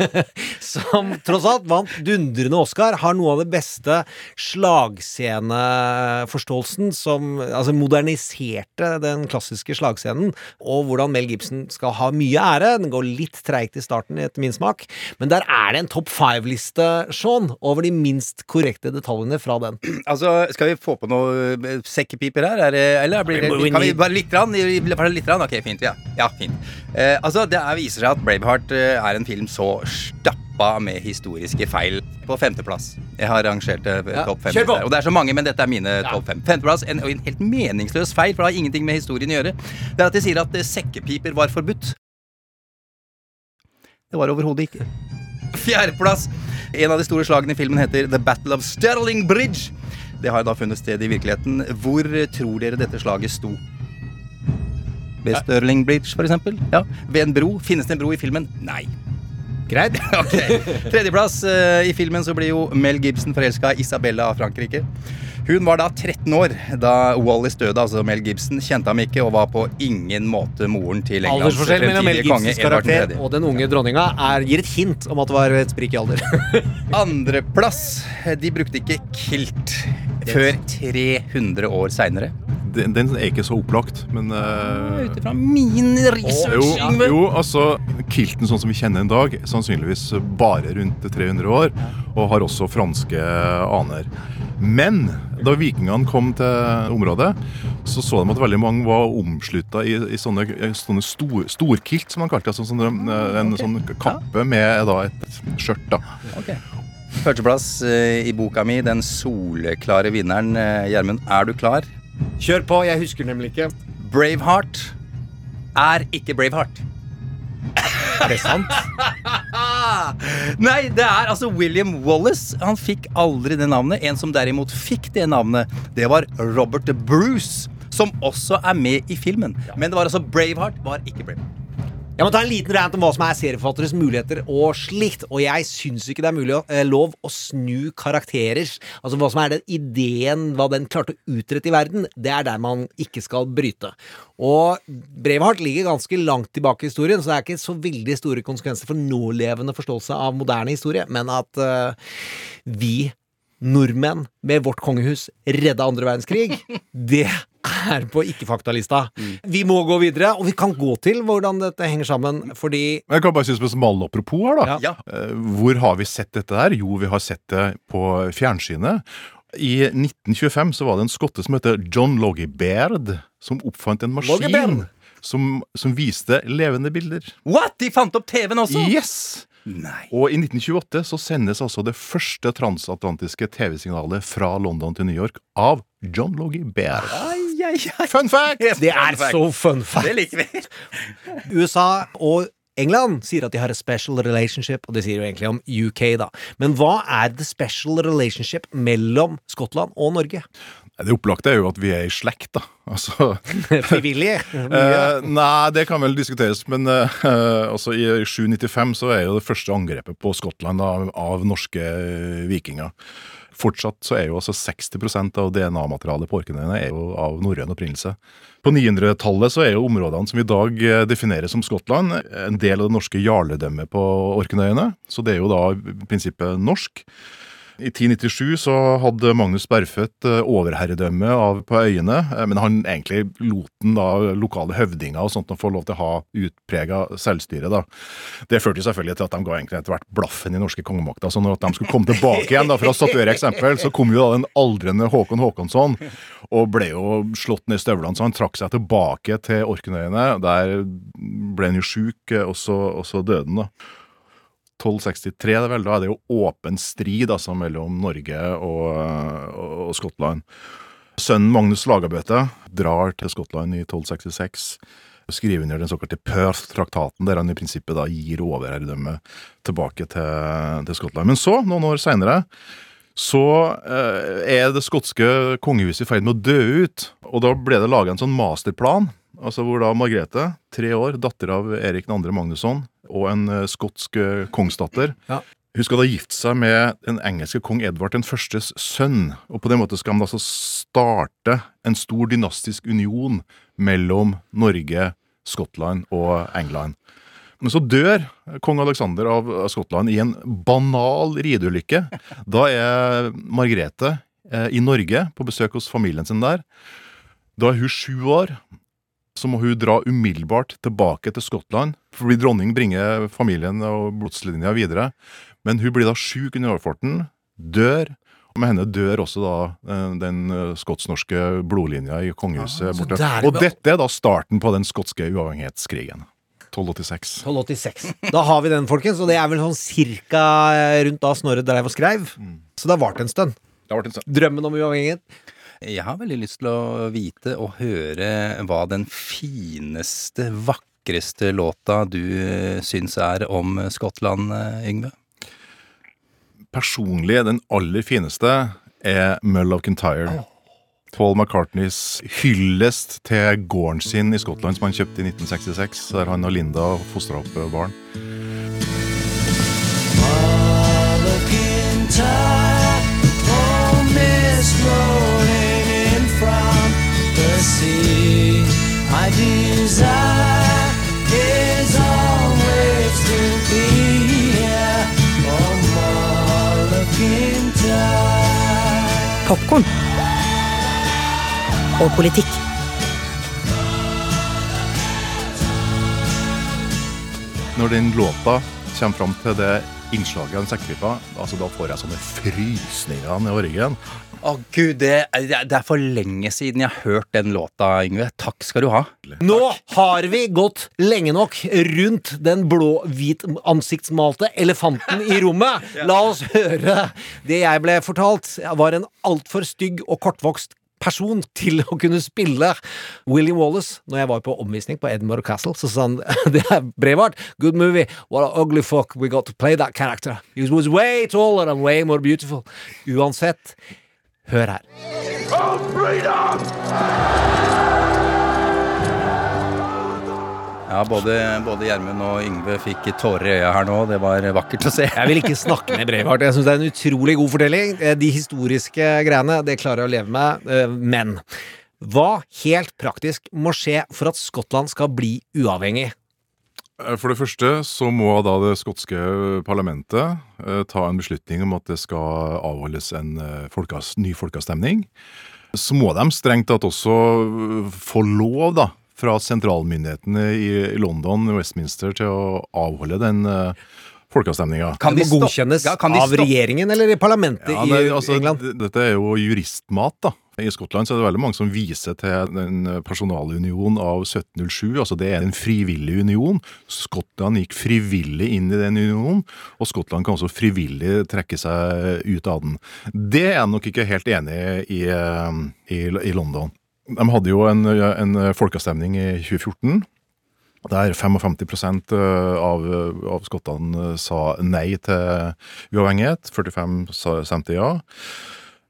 som tross alt vant dundrende Oscar, har noe av det beste slagsceneforståelsen som Altså moderniserte den klassiske slagscenen, og hvordan Mel Gibson skal ha mye ære. Den går litt treigt i starten, etter min smak, men der er det en topp five-liste, Sean, over de minst korrekte detaljene fra den. Altså, Skal vi få på noe eh, sekkepiper her? Er det, eller blir det, Ja, kan vi bare litt? Rann, bare litt rann? Ok, fint. Ja, ja fint. Eh, altså, Det er, viser seg at Braveheart eh, er en film så stappa med historiske feil. På femteplass. Jeg har rangert eh, Ja, topp fem. Og det er så mange, men dette er mine topp fem. Femteplass, en, en helt meningsløs feil, for det har ingenting med historien å gjøre. Det er at de sier at sekkepiper var forbudt. Det var overhodet ikke. Fjerdeplass. En av de store slagene i filmen heter The Battle of Sterling Bridge. Det har da funnet sted i virkeligheten. Hvor tror dere dette slaget sto? Ved Stirling Bridge, eksempel? Ja. Ved en bro? Finnes det en bro i filmen? Nei. Greit. ok. Tredjeplass. eh, I filmen så blir jo Mel Gibson forelska i Isabella av Frankrike. Hun var da 13 år da Wallis døde, altså Mel Gibson. Kjente ham ikke og var på ingen måte moren til Englands Aldersforskjell mellom Mel Gibsons karakter og den unge dronninga er, gir et hint om at det var et sprik i alder. Andreplass. De brukte ikke kilt før 300 år seinere. Den, den er ikke så opplagt, men uh, Ut ifra min research, jo, jo, altså Kilten sånn som vi kjenner en dag, sannsynligvis bare rundt 300 år, og har også franske aner. Men da vikingene kom til området, så så de at veldig mange var omslutta i, i sånne, sånne stor, storkilt, som man kalte det. Altså sånne, en sånn kappe med da, et skjørt. da. Førsteplass eh, i boka mi, den soleklare vinneren. eh, Gjermund, er du klar? Kjør på, jeg husker nemlig ikke. Braveheart er ikke Braveheart. Er det sant? Nei, det er altså William Wallace. Han fikk aldri det navnet. En som derimot fikk det navnet, det var Robert Bruce. Som også er med i filmen. Men det var altså Braveheart, var ikke Braveheart. Jeg må ta en liten rant om hva som er serieforfatteres muligheter og slikt. Og jeg syns ikke det er mulig eh, lov å snu karakterer. Altså hva som er den ideen, hva den klarte å utrette i verden, det er der man ikke skal bryte. Og Braveheart ligger ganske langt tilbake i historien, så det er ikke så veldig store konsekvenser for nålevende forståelse av moderne historie, men at eh, vi nordmenn med vårt kongehus redda andre verdenskrig, det er på ikke-faktalista. Vi må gå videre, og vi kan gå til hvordan dette henger sammen, fordi Jeg kan bare si som et malapropos her, da. Ja. Eh, Hvor har vi sett dette her? Jo, vi har sett det på fjernsynet. I 1925 så var det en skotte som heter John Logie Baird, som oppfant en maskin som, som viste levende bilder. What? De fant opp TV-en også? Yes! Og i 1928 så sendes altså det første transatlantiske TV-signalet fra London til New York av John Logie Baird. Fun fact! Det er så fun fact. Det liker vi. USA og England sier at de har a special relationship, og det sier jo egentlig om UK, da. Men hva er the special relationship mellom Skottland og Norge? Det opplagte er jo at vi er i slekt, da. Altså Frivillige? Eh, nei, det kan vel diskuteres, men eh, altså i 795 så er jo det første angrepet på Skottland av, av norske vikinger. Fortsatt så er jo altså 60% av DNA-materialet på Orknøyene er jo av norrøn opprinnelse. På 900-tallet så er jo områdene som i dag eh, defineres som Skottland, en del av det norske jarledømmet på Orknøyene. Så det er jo da i prinsippet norsk. I 1097 så hadde Magnus Bergfødt eh, overherredømme på øyene, eh, men han egentlig lot den da lokale høvdinger og sånt få lov til å ha utprega selvstyre. da. Det førte selvfølgelig til at de ga egentlig etter hvert blaffen i norske kongemakta. Så når de skulle komme tilbake igjen, da, for å statuere eksempel, så kom jo da den aldrende Håkon Håkonsson og ble jo slått ned i støvlene, så han trakk seg tilbake til Orknøyene. Der ble han jo sjuk, eh, og så døde han, da. 1263, det vel, da er det jo åpen strid altså, mellom Norge og, og, og Skottland. Sønnen Magnus Lagabøte drar til Skottland i 1266. Skriver under den såkalte Perth-traktaten, der han i prinsippet da gir overherredømmet tilbake til, til Skottland. Men så, noen år seinere, så eh, er det skotske kongehuset i ferd med å dø ut. Og da ble det laga en sånn masterplan, altså hvor da Margrethe, tre år, datter av Erik 2. Magnusson, og en eh, skotsk eh, kongsdatter, Ja. Hun skal da gifte seg med den engelske kong Edvard den førstes sønn, og på den måten skal de altså starte en stor dynastisk union mellom Norge, Skottland og England. Men så dør kong Alexander av Skottland i en banal rideulykke. Da er Margrethe eh, i Norge på besøk hos familien sin der. Da er hun sju år. Så må hun dra umiddelbart tilbake til Skottland, fordi dronning bringer familien og blodslinja videre. Men hun blir da sjuk under overfarten, dør. Og med henne dør også da eh, den eh, skots-norske blodlinja i kongehuset Ja, borte. Og dette er da starten på den skotske uavhengighetskrigen. 1286. 1286. Da har vi den, folkens, og det er vel sånn cirka rundt da Snorre dreiv og skreiv. Så det har vart en stund. Drømmen om uavhengighet. Jeg har veldig lyst til å vite og høre hva den fineste, vakreste låta du eh, syns er om Skottland, eh, Yngve? Personlig, den aller fineste er Mull of Kintyre. Paul McCartneys hyllest til gården sin i Skottland som han kjøpte i 1966, der han og Linda fostra opp barn. My Molokintai. Og politikk. Når den låta kommer fram til det innslaget av den sekkepipa, altså da får jeg sånne frysninger ned ryggen. Å gud, det det er for lenge siden jeg har hørt den låta, Yngve. Takk skal du ha. Nå har vi gått lenge nok rundt den blå-hvit ansiktsmalte elefanten i rommet. La oss høre. Det jeg ble fortalt, var en altfor stygg og kortvokst person til å kunne spille William Wallace. Når jeg var på omvisning på Edinburgh Castle, så sa han det er Brevard, good movie, what an ugly fuck, we got to play that character. He was way taller and way more beautiful. Uansett, hør her. Oh, freedom! Ja, både, både Gjermund og Yngve fikk tårer i øya her nå. Det var vakkert å se. Jeg vil ikke snakke med Breivart. Jeg syns det er en utrolig god fortelling. Eh, De historiske greiene, det klarer jeg å leve med. eh, Men hva helt praktisk må skje for at Skottland skal bli uavhengig? Eh, For det første så må da det skotske parlamentet eh, ta en beslutning om at det skal avholdes en eh, folkeas, ny folkeavstemning. Så må de strengt tatt også få lov da, fra sentralmyndighetene i, i London, Westminster, til å avholde den uh, folkeavstemninga. Kan de godkjennes av regjeringen eller i parlamentet Ja, i altså, England? Dette er jo juristmat, da. I Skottland så er det veldig mange som viser til den personalunionen av 1707. altså Det er en frivillig union. Skottland gikk frivillig inn i den unionen, og Skottland kan også frivillig trekke seg ut av den. Det er jeg nok ikke helt enig i eh, i, i London. De hadde jo en, en folkeavstemning i 2014. Der 55% av, av skottene sa nei til uavhengighet. 45 sa- stemte ja.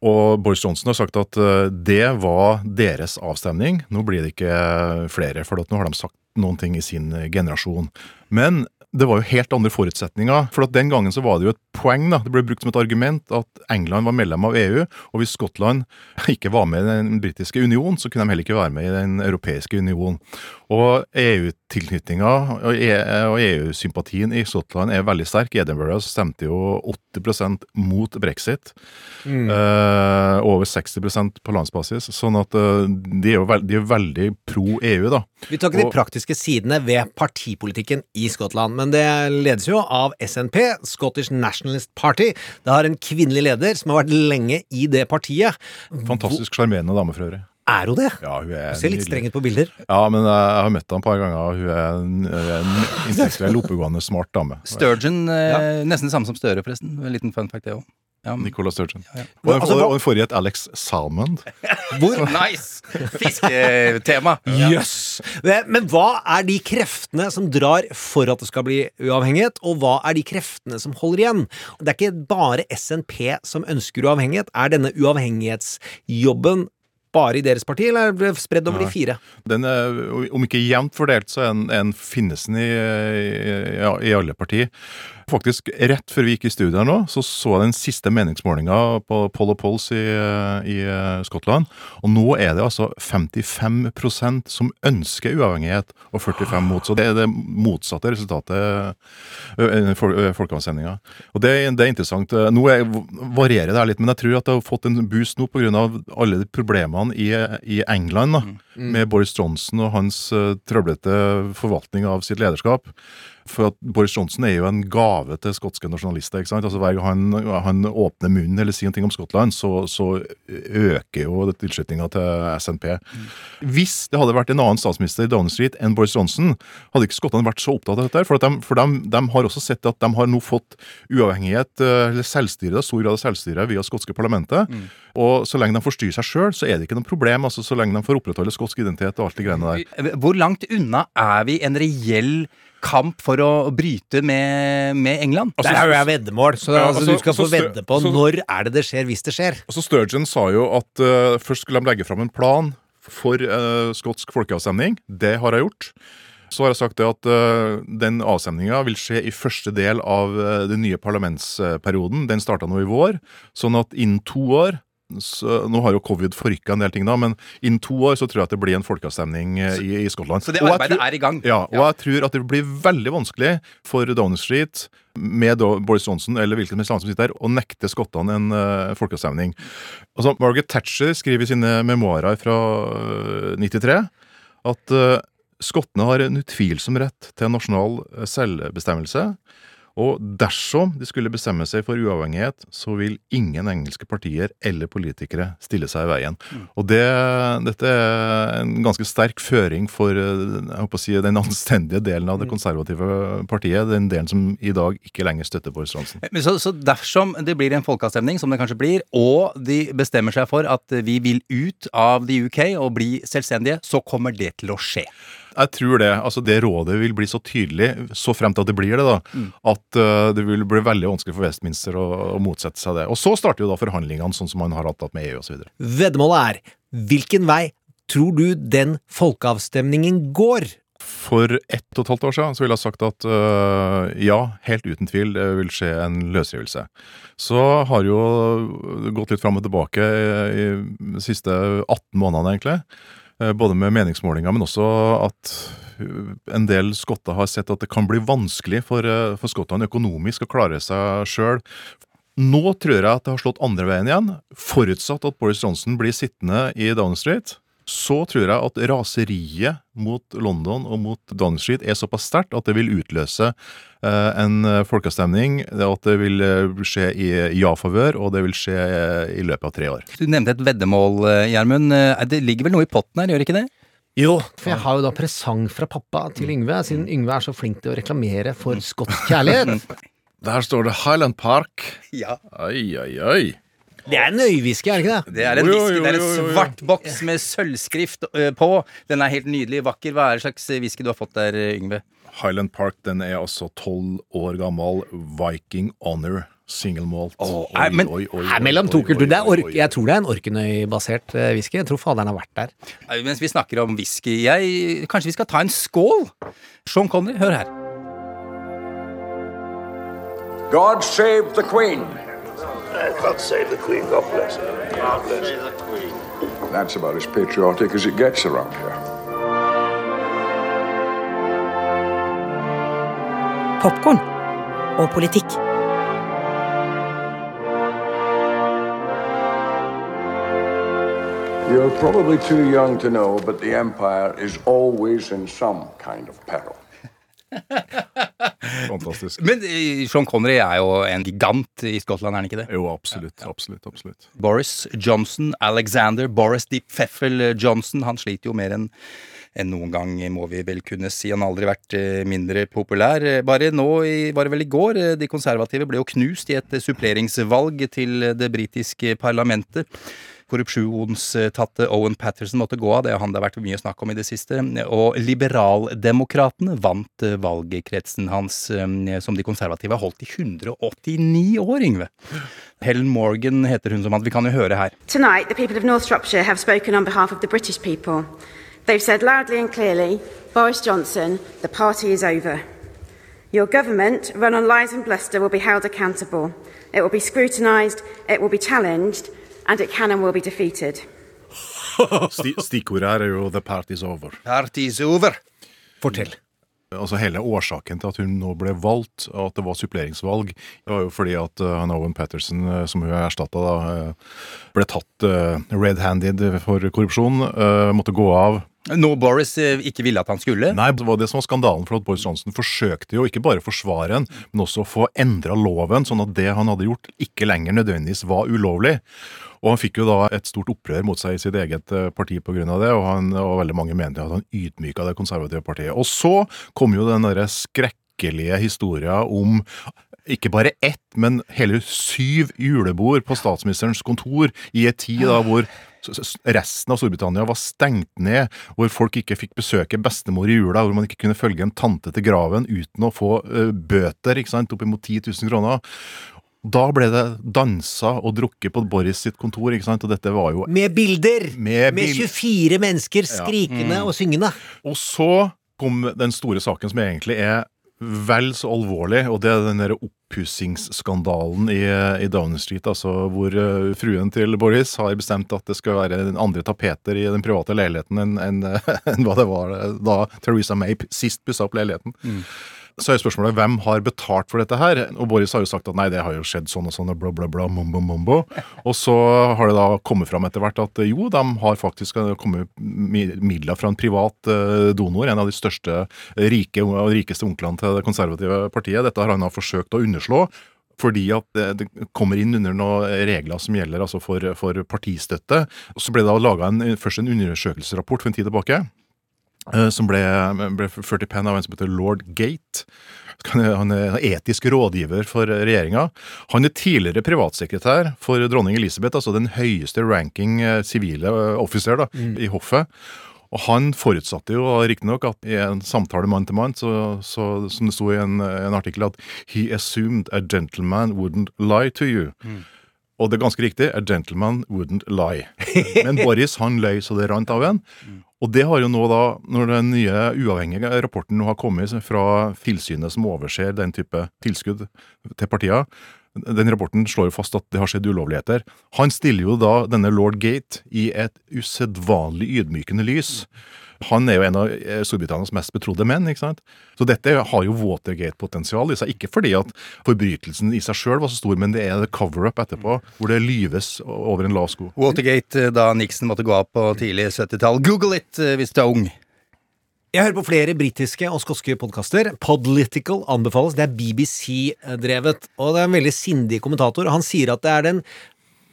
Og Boris Johnson har sagt at eh, det var deres avstemning. Nå blir det ikke flere, for nå har de sagt noen ting i sin generasjon. Men det var jo helt andre forutsetninger. For at den gangen så var det jo et poeng, da. Det ble brukt som et argument at England var medlem av EU, og hvis Skottland ikke var med i den britiske union, så kunne de heller ikke være med i den europeiske union. Og EU-tilknytninga E- og EU-sympatien i Skottland er veldig sterk. I Edinburgh stemte jo 80% mot brexit. Mm. Eh, over 60% på landsbasis. Sånn at eh, de er jo veld, de er veldig pro EU, da. Vi tar ikke de praktiske sidene ved partipolitikken i Skottland, men det ledes jo av SNP, Scottish Nationalist Party. Det har en kvinnelig leder som har vært lenge i det partiet. Fantastisk sjarmerende dame for øvrig. Er hun det? Ja, hun er du ser litt streng ut på bilder. Ja, men jeg har møtt henne et par ganger, og hun er en, en intellektuell, oppegående, smart dame. Sturgeon, ja. nesten det samme som Støre, forresten. En liten fun fact, det òg. Ja. Nicola Sturgeon. ja. Og, Altså, og, og forrige het Alex Salmond. Hvor? Nice! Fisketema. Jøss! Yes. Men hva er de kreftene som drar for at det skal bli uavhengighet, og hva er de kreftene som holder igjen? Det er ikke bare SNP som ønsker uavhengighet. Er denne uavhengighetsjobben bare i deres parti, eller er det spredd over Nei. de fire? Den er, om ikke jevnt fordelt, så er den, er den finnes den i, i, i alle partier. Faktisk, rett før vi gikk i studio her nå, så så jeg den siste meningsmålinga på Poll og Polls i, i eh, Skottland. Og nå er det altså 55% som ønsker uavhengighet, og 45 mot. Så det er det motsatte resultatet i folkeavstemninga. Og det, det er interessant. Nå er, varierer det her litt, men jeg tror at det har fått en boost nå pga. alle de problemene i, i England. da, Mm. Med Boris Johnson og hans trøblete forvaltning av sitt lederskap. For at Boris Johnson er jo en gave til skotske nasjonalister. ikke sant? Altså Hver gang han, han åpner munnen eller sier noe om Skottland, så, så øker jo tilslutninga til SNP. Hvis det hadde vært en annen statsminister i Downing Street enn Boris Johnson, hadde ikke skottene vært så opptatt av dette. For, de, for de, de har også sett at de har nå fått uavhengighet, eh, eller selvstyre, stor grad av selvstyre via skotske parlamentet. Og så lenge de får styre seg sjøl, så er det ikke noe problem. altså Så lenge de får opprettholde skotsk identitet og alt de greiene der. Hvor langt unna er vi en reell kamp for å bryte med, med England? Der er jo jeg veddemål, så Ja, altså, altså, du skal få vedde på så- når er det det skjer, hvis det skjer. Altså Sturgeon sa jo at uh, først skulle de legge fram en plan for uh, skotsk folkeavstemning. Det har jeg gjort. Så har jeg sagt det at uh, den avstemninga vil skje i første del av den nye parlamentsperioden. Den starta nå i vår. Sånn at innen to år så, Nå har jo covid forrykka en del ting, da, men innen to år så tror jeg at det blir en folkeavstemning eh, i, i Skottland. Så det arbeidet tror- er i gang? Ja, og jeg tror at det blir veldig vanskelig for Downing Street med Boris Johnson eller hvilken som helst annen som sitter der, å nekte skottene en uh, folkeavstemning. Altså, Margaret Thatcher skriver i sine memoarer fra uh, 93 at uh, skottene har en utvilsom rett til nasjonal eh, selvbestemmelse. Og dersom de skulle bestemme seg for uavhengighet, så vil ingen engelske partier eller politikere stille seg i veien. Og det, dette er en ganske sterk føring for eh, jeg håper å si, den anstendige delen av det konservative partiet. Den delen som i dag ikke lenger støtter Boris Johnson. Så, så dersom det blir en folkeavstemning, som det kanskje blir, og de bestemmer seg for at vi vil ut av the UK og bli selvstendige, så kommer det til å skje. Jeg tror det. altså Det rådet vil bli så tydelig, så frem til at det blir det, da, at uh, det vil bli veldig vanskelig for Westminster å, å motsette seg det. Og så starter jo da forhandlingene, sånn som man har hatt med EU osv. Veddemålet er hvilken vei tror du den folkeavstemningen går? For ett og et halvt år siden så ville jeg sagt at øh, ja, helt uten tvil, det vil skje en løsrivelse. Så har jo gått litt fram og tilbake i de siste 18 månedene, egentlig. Eh, Både med meningsmålinger, men også at øh, en del skotter har sett at det kan bli vanskelig for, øh, for skottene økonomisk å klare seg sjøl. Nå tror jeg at det har slått andre veien igjen. Forutsatt at Boris Johnson blir sittende i Downing Street, så tror jeg at raseriet mot London og mot Downing Street er såpass sterkt at det vil utløse eh, en eh, folkeavstemning. At det vil eh, skje i ja-favør, og det vil skje i løpet av tre år. Du nevnte et veddemål, Gjermund. Det ligger vel noe i potten her, gjør det ikke det? Jo, for jeg har jo da presang fra pappa til Yngve, siden Yngve er så flink til å reklamere for skotsk kjærlighet. Der står det Highland Park. Ja. Oi, oi, oi. Det er en øyviske, er det ikke det? Det er en Jo, det er en svart boks med sølvskrift på. Den er helt nydelig, vakker. Hva er det slags whisky du har fått der, Yngve? Highland Park den er altså tolv år gammel. Viking Honor single malt. Oi, Nei, men oi, oi, oi, mellom oi, to oi, kulturer. Det er oi, ork, oi. jeg tror det er en Orknøy-basert eh, whisky. Jeg tror faderen har vært der. Nei, Mens vi snakker om whisky, jeg, kanskje vi skal ta en skål? Sean Connery, hør her. God save the Queen. God save the Queen. God bless her. God bless her. That's about as patriotic as it gets around here. Popkorn og politikk. You're probably too young to know, but the Empire is always in some kind of peril. Fantastisk. Men eh, Sean Connery er jo en gigant i Skottland, er han ikke det? Jo, absolutt. absolutt, absolutt. Boris Johnson, Alexander Boris Deep Pfeffel Johnson, han sliter jo mer enn enn noen gang, må vi vel kunne si. Han har aldri vært eh, mindre populær. Eh, Bare nå, var det vel i går, eh, de konservative ble jo knust i et eh, suppleringsvalg til det britiske parlamentet. Korrupsjonstatte Owen Patterson måtte gå av, det er han det har vært mye snakk om i det siste. Og liberaldemokratene vant eh, valgkretsen hans, eh, som de konservative har holdt i 189 år, Yngve. Helen Morgan heter hun som vi kan jo høre her. Tonight, the people of North have spoken on behalf of the British people. They've said loudly and clearly Boris Johnson, the party is over. Your government, run on lies and bluster, will be held accountable. It will be scrutinised, it will be challenged, and it can and will be defeated. Sti stikkordet her er jo 'the party's over'. Party's over. Fortell. Altså Hele årsaken til at hun nå ble valgt, og at det var suppleringsvalg, det var jo fordi at uh, han Owen Patterson, uh, som hun erstatta, uh, ble tatt uh, red-handed for korrupsjon, uh, måtte gå av. Nå Boris eh, ikke ville at han skulle? Nei, det var det som var skandalen, for at Boris Johnson forsøkte jo ikke bare å forsvare en, men også å få endra loven, sånn at det han hadde gjort, ikke lenger nødvendigvis var ulovlig. Og han fikk jo da et stort opprør mot seg i sitt eget eh, parti pga. det, og, han, og veldig mange mente at han ydmyka det konservative partiet. Og så kom jo den derre skrekkelige historia om ikke bare ett, men hele syv julebord på statsministerens kontor i en tid da hvor resten av Storbritannia var stengt ned, hvor folk ikke fikk besøke bestemor i jula, hvor man ikke kunne følge en tante til graven uten å få eh, bøter, ikke sant, oppimot 10 000 kroner. Da ble det dansa og drukket på Boris sitt kontor, ikke sant, og dette var jo Med bilder! Med Med 24 mennesker Ja. skrikende Mm. og syngende. Og så kom den store saken som egentlig er vel så alvorlig, og det er den der oppussingsskandalen i, i Downing Street, altså hvor uh, fruen til Boris har bestemt at det skal være andre tapeter i den private leiligheten enn en, en, en hva det var da Theresa May sist pussa opp leiligheten. Så er spørsmålet hvem har betalt for dette her? Og Boris har jo sagt at nei, det har jo skjedd sånn og sånn, bla, bla, bla, mumbo, mumbo. Og så har det da kommet fram etter hvert at eh, jo, de har faktisk eh, kommet midler fra en privat eh, donor, en av de største rike rikeste onklene til det konservative partiet. Dette har han da forsøkt å underslå. Fordi at det, kommer inn under noen regler som gjelder altså for, for partistøtte. Så ble det da laga først en undersøkelsesrapport for en tid tilbake som ble, ble ført i penn av en som heter lord Gate. Han er etisk rådgiver for regjeringa. Han er tidligere privatsekretær for dronning Elisabeth, altså den høyeste ranking eh, sivile eh, offiser da, i hoffet. Og han forutsatte jo riktignok at i en samtale mann til mann, så, så, som det sto i en, en artikkel, at he assumed a gentleman wouldn't lie to you. Og det er ganske riktig, a gentleman wouldn't lie. Men Boris han løy så det rant av en. Og det har jo nå da, når den nye uavhengige rapporten nå har kommet fra tilsynet som overser den type tilskudd til partier, den rapporten slår jo fast at det har skjedd ulovligheter. Han stiller jo da denne lord Gate i et usedvanlig ydmykende lys. Han er jo en av eh, Storbritannias mest betrodde menn. ikke sant? Så dette har jo Watergate-potensial i seg. Ikke fordi at forbrytelsen i seg sjøl var så stor, men det er cover-up etterpå, hvor det lyves over en lav sko. Watergate eh, da Nixon måtte gå av på tidlig 70-tall. Google it eh, hvis du er ung. Jeg hører på flere britiske og skotske podkaster. Podlitical anbefales. Det er BBC-drevet. Og det er en veldig sindig kommentator. Han sier at det er den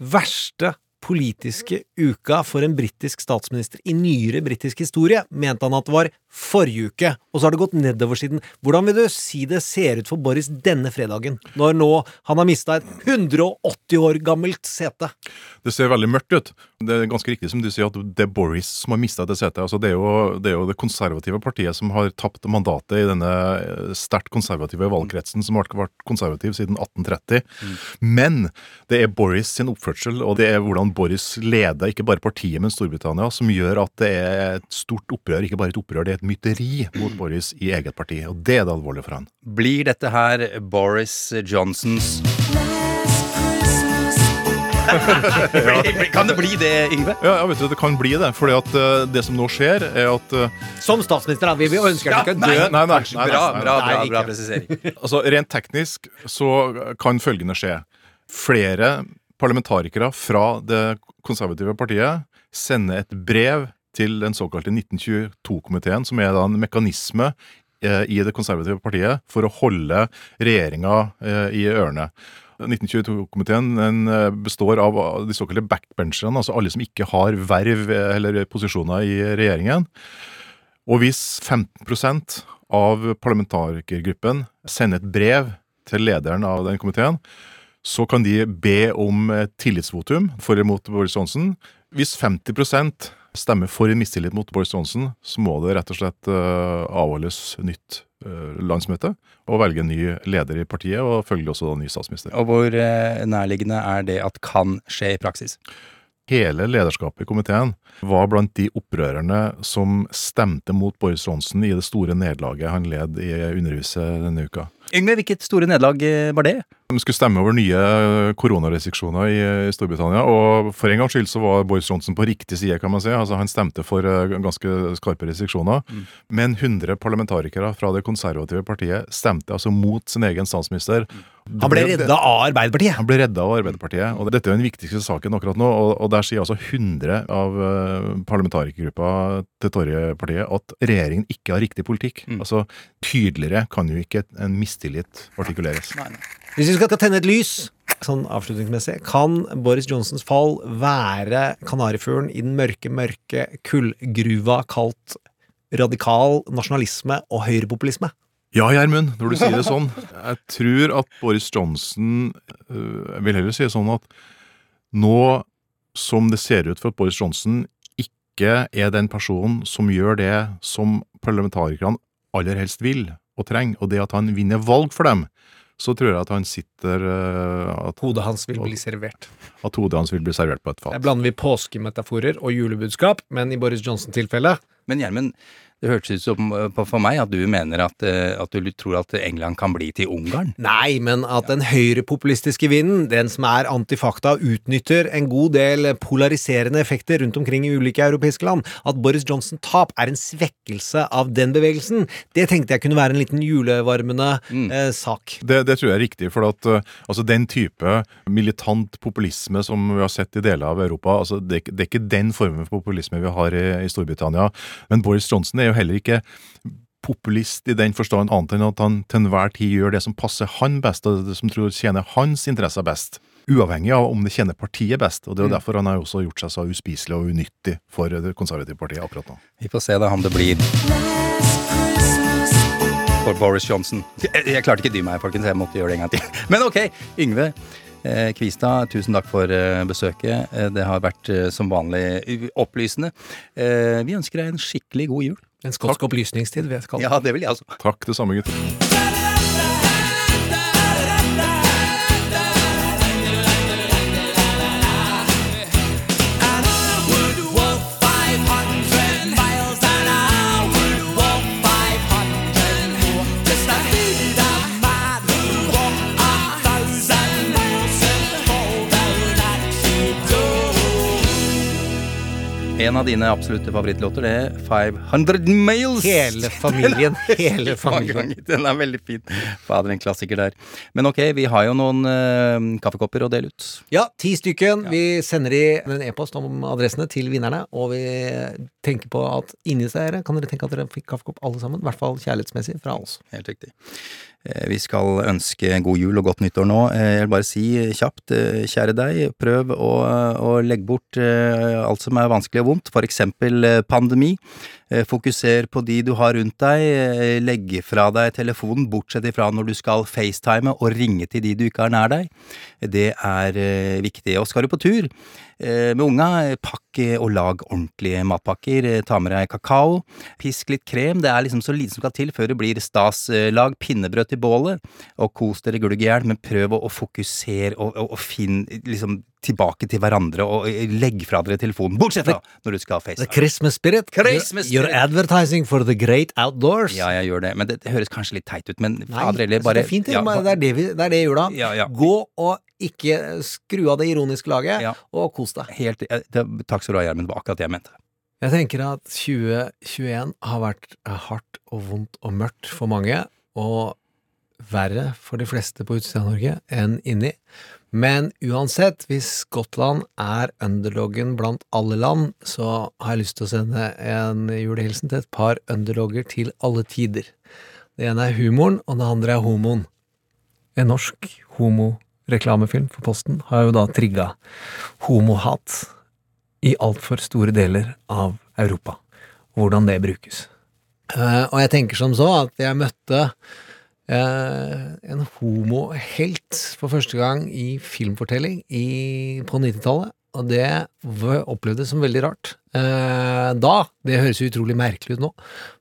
verste politiske uka for en britisk statsminister i nyere britisk historie, mente han at det var forrige uke, og så har det gått nedover siden. Hvordan vil du si det ser ut for Boris denne fredagen, når nå han har mista et 180 år gammelt sete? Det ser veldig mørkt ut. Det er ganske riktig som du sier at det er Boris som har mista det setet. Altså, det, er jo, det er jo det konservative partiet som har tapt mandatet i denne eh, sterkt konservative valgkretsen, som har vært konservativ siden 1830. Men det er Boris sin oppførsel, og det er hvordan Boris leder ikke bare partiet, men Storbritannia, som gjør at det er et stort opprør. Ikke bare et opprør, det er et mytteri mot Boris i eget parti. Og det er det alvorlige for han. Blir dette her Boris Johnsons Kan det bli det, Yngve? Ja, jeg vet du, det kan bli det. fordi at uh, det som nå skjer, er at uh, Som statsminister, da. Vi vi ønsker deg ikke å dø. Nei, nei, nei, nei, Bra, nei, bra, bra, bra presisering. Altså, Rent teknisk så kan følgende skje. Flere parlamentarikere fra det konservative partiet sender et brev til den såkalte 1922-komiteen, som er da en mekanisme eh, i det konservative partiet for å holde regjeringa eh, i ørene. 1922-komiteen eh, består av de såkalte backbencherne, altså alle som ikke har verv eller posisjoner i regjeringen. Og hvis 15% av parlamentarikergruppen sender et brev til lederen av den komiteen, så kan de be om et tillitsvotum for eller mot Boris Johnson. Hvis 50% stemmer for en mistillit mot Boris Johnson, så må det rett og slett eh, avholdes nytt eh, landsmøte og velge en ny leder i partiet, og følgelig også da ny statsminister. Og hvor eh, nærliggende er det at kan skje i praksis? Hele lederskapet i komiteen var blant de opprørerne som stemte mot Boris Johnson i det store nederlaget han led i Underhuset denne uka. Yngve, hvilket store nederlag eh, var det? De skulle stemme over nye koronarestriksjoner i, i Storbritannia, og for en gangs skyld så var Boris Johnson på riktig side, kan man si. Altså Han stemte for eh, ganske skarpe restriksjoner. Men 100 parlamentarikere fra det konservative partiet stemte altså mot sin egen statsminister. Han ble redda av Arbeiderpartiet. Han ble redda av Arbeiderpartiet. og Dette er den viktigste saken akkurat nå. og, og Der sier altså 100 av eh, parlamentarikergruppa til Torjepartiet at regjeringen ikke har riktig politikk. Altså Tydeligere kan jo ikke en mistillit artikuleres. Hvis vi skal tenne et lys, sånn avslutningsmessig, kan Boris Johnsons fall være kanarifuglen i den mørke, mørke kullgruva kalt radikal nasjonalisme og høyrepopulisme? Ja, Gjermund, når du sier det sånn. Jeg tror at Boris Johnson øh, Jeg vil heller si det sånn at nå som det ser ut for at Boris Johnson ikke er den personen som gjør det som parlamentarikerne aller helst vil og trenger, og det at han vinner valg for dem, så tror jeg at han sitter øh, at, Hodet hans vil bli servert. At hodet hans vil bli servert på et fat. Der blander vi påskemetaforer og julebudskap, men i Boris Johnson-tilfellet Men Gjermund, det hørtes ut som eh, for meg at du mener at, eh, at du tror at England kan bli til Ungarn. Nei, men at den høyrepopulistiske vinden, den som er antifakta, utnytter en god del polariserende effekter rundt omkring i ulike europeiske land. At Boris Johnson tap er en svekkelse av den bevegelsen, det tenkte jeg kunne være en liten julevarmende eh, sak. Det, det tror jeg er riktig, for at uh, altså den type militant populisme som vi har sett i deler av Europa, altså det, er ikke- det er ikke den formen for populisme vi har i, i Storbritannia. Men Boris Johnson er jo heller ikke populist i den forstand annet enn at han til enhver tid gjør det som passer han best, og det som tror tjener hans interesser best. Uavhengig av om det tjener partiet best. og Det er jo Mm. derfor han har også gjort seg så uspiselig og unyttig for det konservative partiet akkurat nå. Vi får se da om det blir for Boris Johnson. Jeg, jeg klarte ikke dy meg, folkens. Jeg måtte gjøre det en gang til. Men ok, Yngve eh, Kvistad, tusen takk for eh, besøket. Eh, Det har vært som vanlig opplysende. Vi ønsker deg en skikkelig god jul. En skotsk opplysningstid, vil jeg kalle det. Ja, det vil jeg altså. Takk, det samme, gutter. En av dine absolutte favorittlåter, det er 500 Miles. Hele familien, hele familien. Den er veldig fin. Fader, en klassiker der. Men ok, vi har jo noen uh, kaffekopper å dele ut. Ja, ti stykken. Vi sender i en e-post om adressene til vinnerne, og vi tenker på at inni dere kan dere tenke at dere fikk kaffekopp alle sammen. I hvert fall kjærlighetsmessig fra oss. Helt riktig. Eh, Vi skal ønske god jul og godt nyttår nå. Eh, Jeg vil bare si kjapt, eh, kjære deg, prøv å, å legge bort alt som er vanskelig og vondt, for eksempel pandemi. Eh, Fokuser på de du har rundt deg, Legge legg fra deg telefonen, bortsett ifra når du skal facetime og ringe til de du ikke har nær deg. Det er eh, viktig. Og skal du på tur eh, med unga, eh, pakk eh, og lag ordentlige matpakker. Eh, Ta med deg kakao, pisk litt krem. Det er liksom så lite som skal til før det blir stas. Eh, Lag pinnebrød til bålet, og kos dere glugg i hjel, men prøv å, å fokusere og, og, og finn liksom tilbake til hverandre, og eh, legg fra dere telefonen. Bortsett fra når du skal The facetime. Christmas spirit. Christmas You're advertising for the great outdoors. Ja, jeg gjør det, men det, det høres kanskje litt teit ut, men fader heller bare altså, det er fint. ja, det, er det, vi, det er det da. Ja, ja. Gå og ikke skru av det ironiske laget, og kos deg. Helt, eh, det, takk skal du ha, Gjermund. Det var akkurat det jeg mente. Jeg tenker at 2021 har vært hardt og vondt og mørkt for mange, og verre for de fleste på utsida av Norge enn inni. Men uansett, hvis Skottland er underloggen blant alle land, så har jeg lyst til å sende en julehilsen til et par underlogger til alle tider. Det ene er humoren, og det andre er homoen. En norsk homoreklamefilm for Posten har jo da trigga homohat i altfor store deler av Europa. Hvordan det brukes. Eh, og jeg tenker som så at jeg møtte en homohelt for første gang i filmfortelling i, på 90-tallet. Og det opplevdes som veldig rart. Eh, da, det høres jo utrolig merkelig ut nå,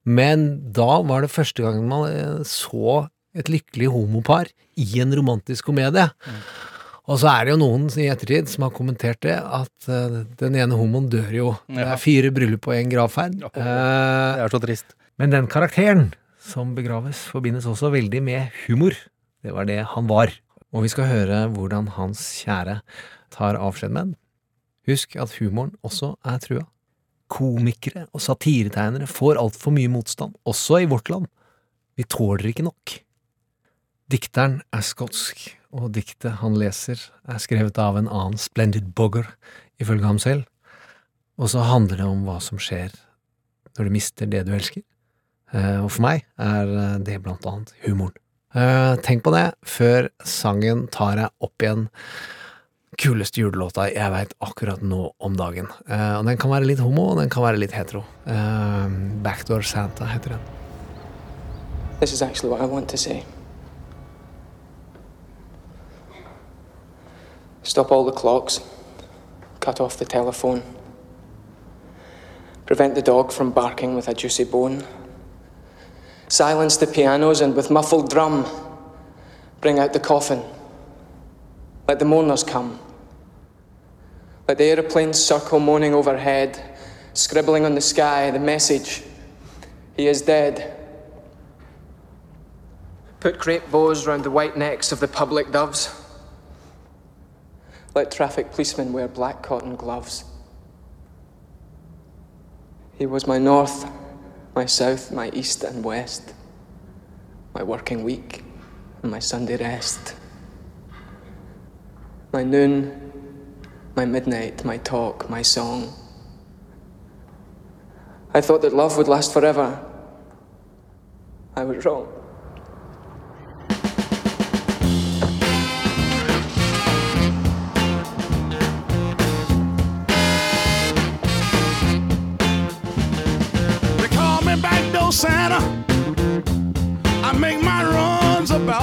men da var det første gang man eh, så et lykkelig homopar i en romantisk komedie. Og så er det jo noen i ettertid som har kommentert det, at eh, den ene homoen dør jo. Det er fire bryllup og en gravferd. det er så trist. Men den karakteren som begraves, forbindes også veldig med humor. Det var det han var. Og vi skal høre hvordan hans kjære tar avskjed med den. Husk at humoren også er trua. Komikere og satiretegnere får altfor mye motstand, også i vårt land. Vi tåler ikke nok. Dikteren er skotsk, og diktet han leser er skrevet av en annen splendid bogger, ifølge ham selv. Og så handler det om hva som skjer når du mister det du elsker. Eh, Og for meg er eh, det blant annet humoren. Eh, Tenk på det før sangen tar deg opp igjen. Kuleste julelåta jeg veit akkurat nå om dagen. Og den kan være litt homo, og den kan være litt hetero. Backdoor Santa heter den. This is actually what I want to say. Stop all the clocks. Cut off the telephone. Prevent the dog from barking with a juicy bone. Silence the pianos and with muffled drum, bring out the coffin. Let the mourners come. Let the aeroplanes circle moaning overhead, scribbling on the sky the message He is dead. Put crepe bows round the white necks of the public doves. Let traffic policemen wear black cotton gloves. He was my north, my south, my east and west, my working week and my Sunday rest, my noon, my midnight, my talk, my song. I thought that love would last forever. I was wrong.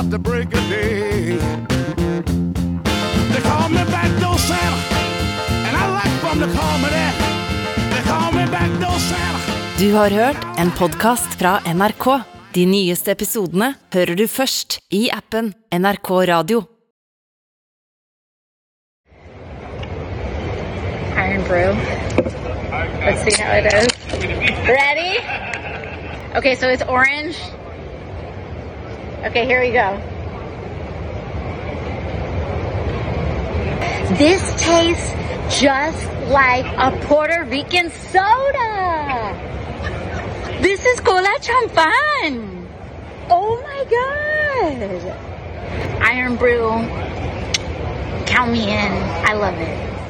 About the break of day. They call me backdoor Santa, and I like them to call me that. They call me backdoor Santa. Du har hørt en podkast fra NRK. De nyeste episodene hører du først i appen NRK Radio. Iron brew. Let's see how it is. Ready? Okay, so it's orange. Okay, here we go. This tastes just like a Puerto Rican soda. This is cola champagne. Oh my god. Iron brew. Count me in. I love it.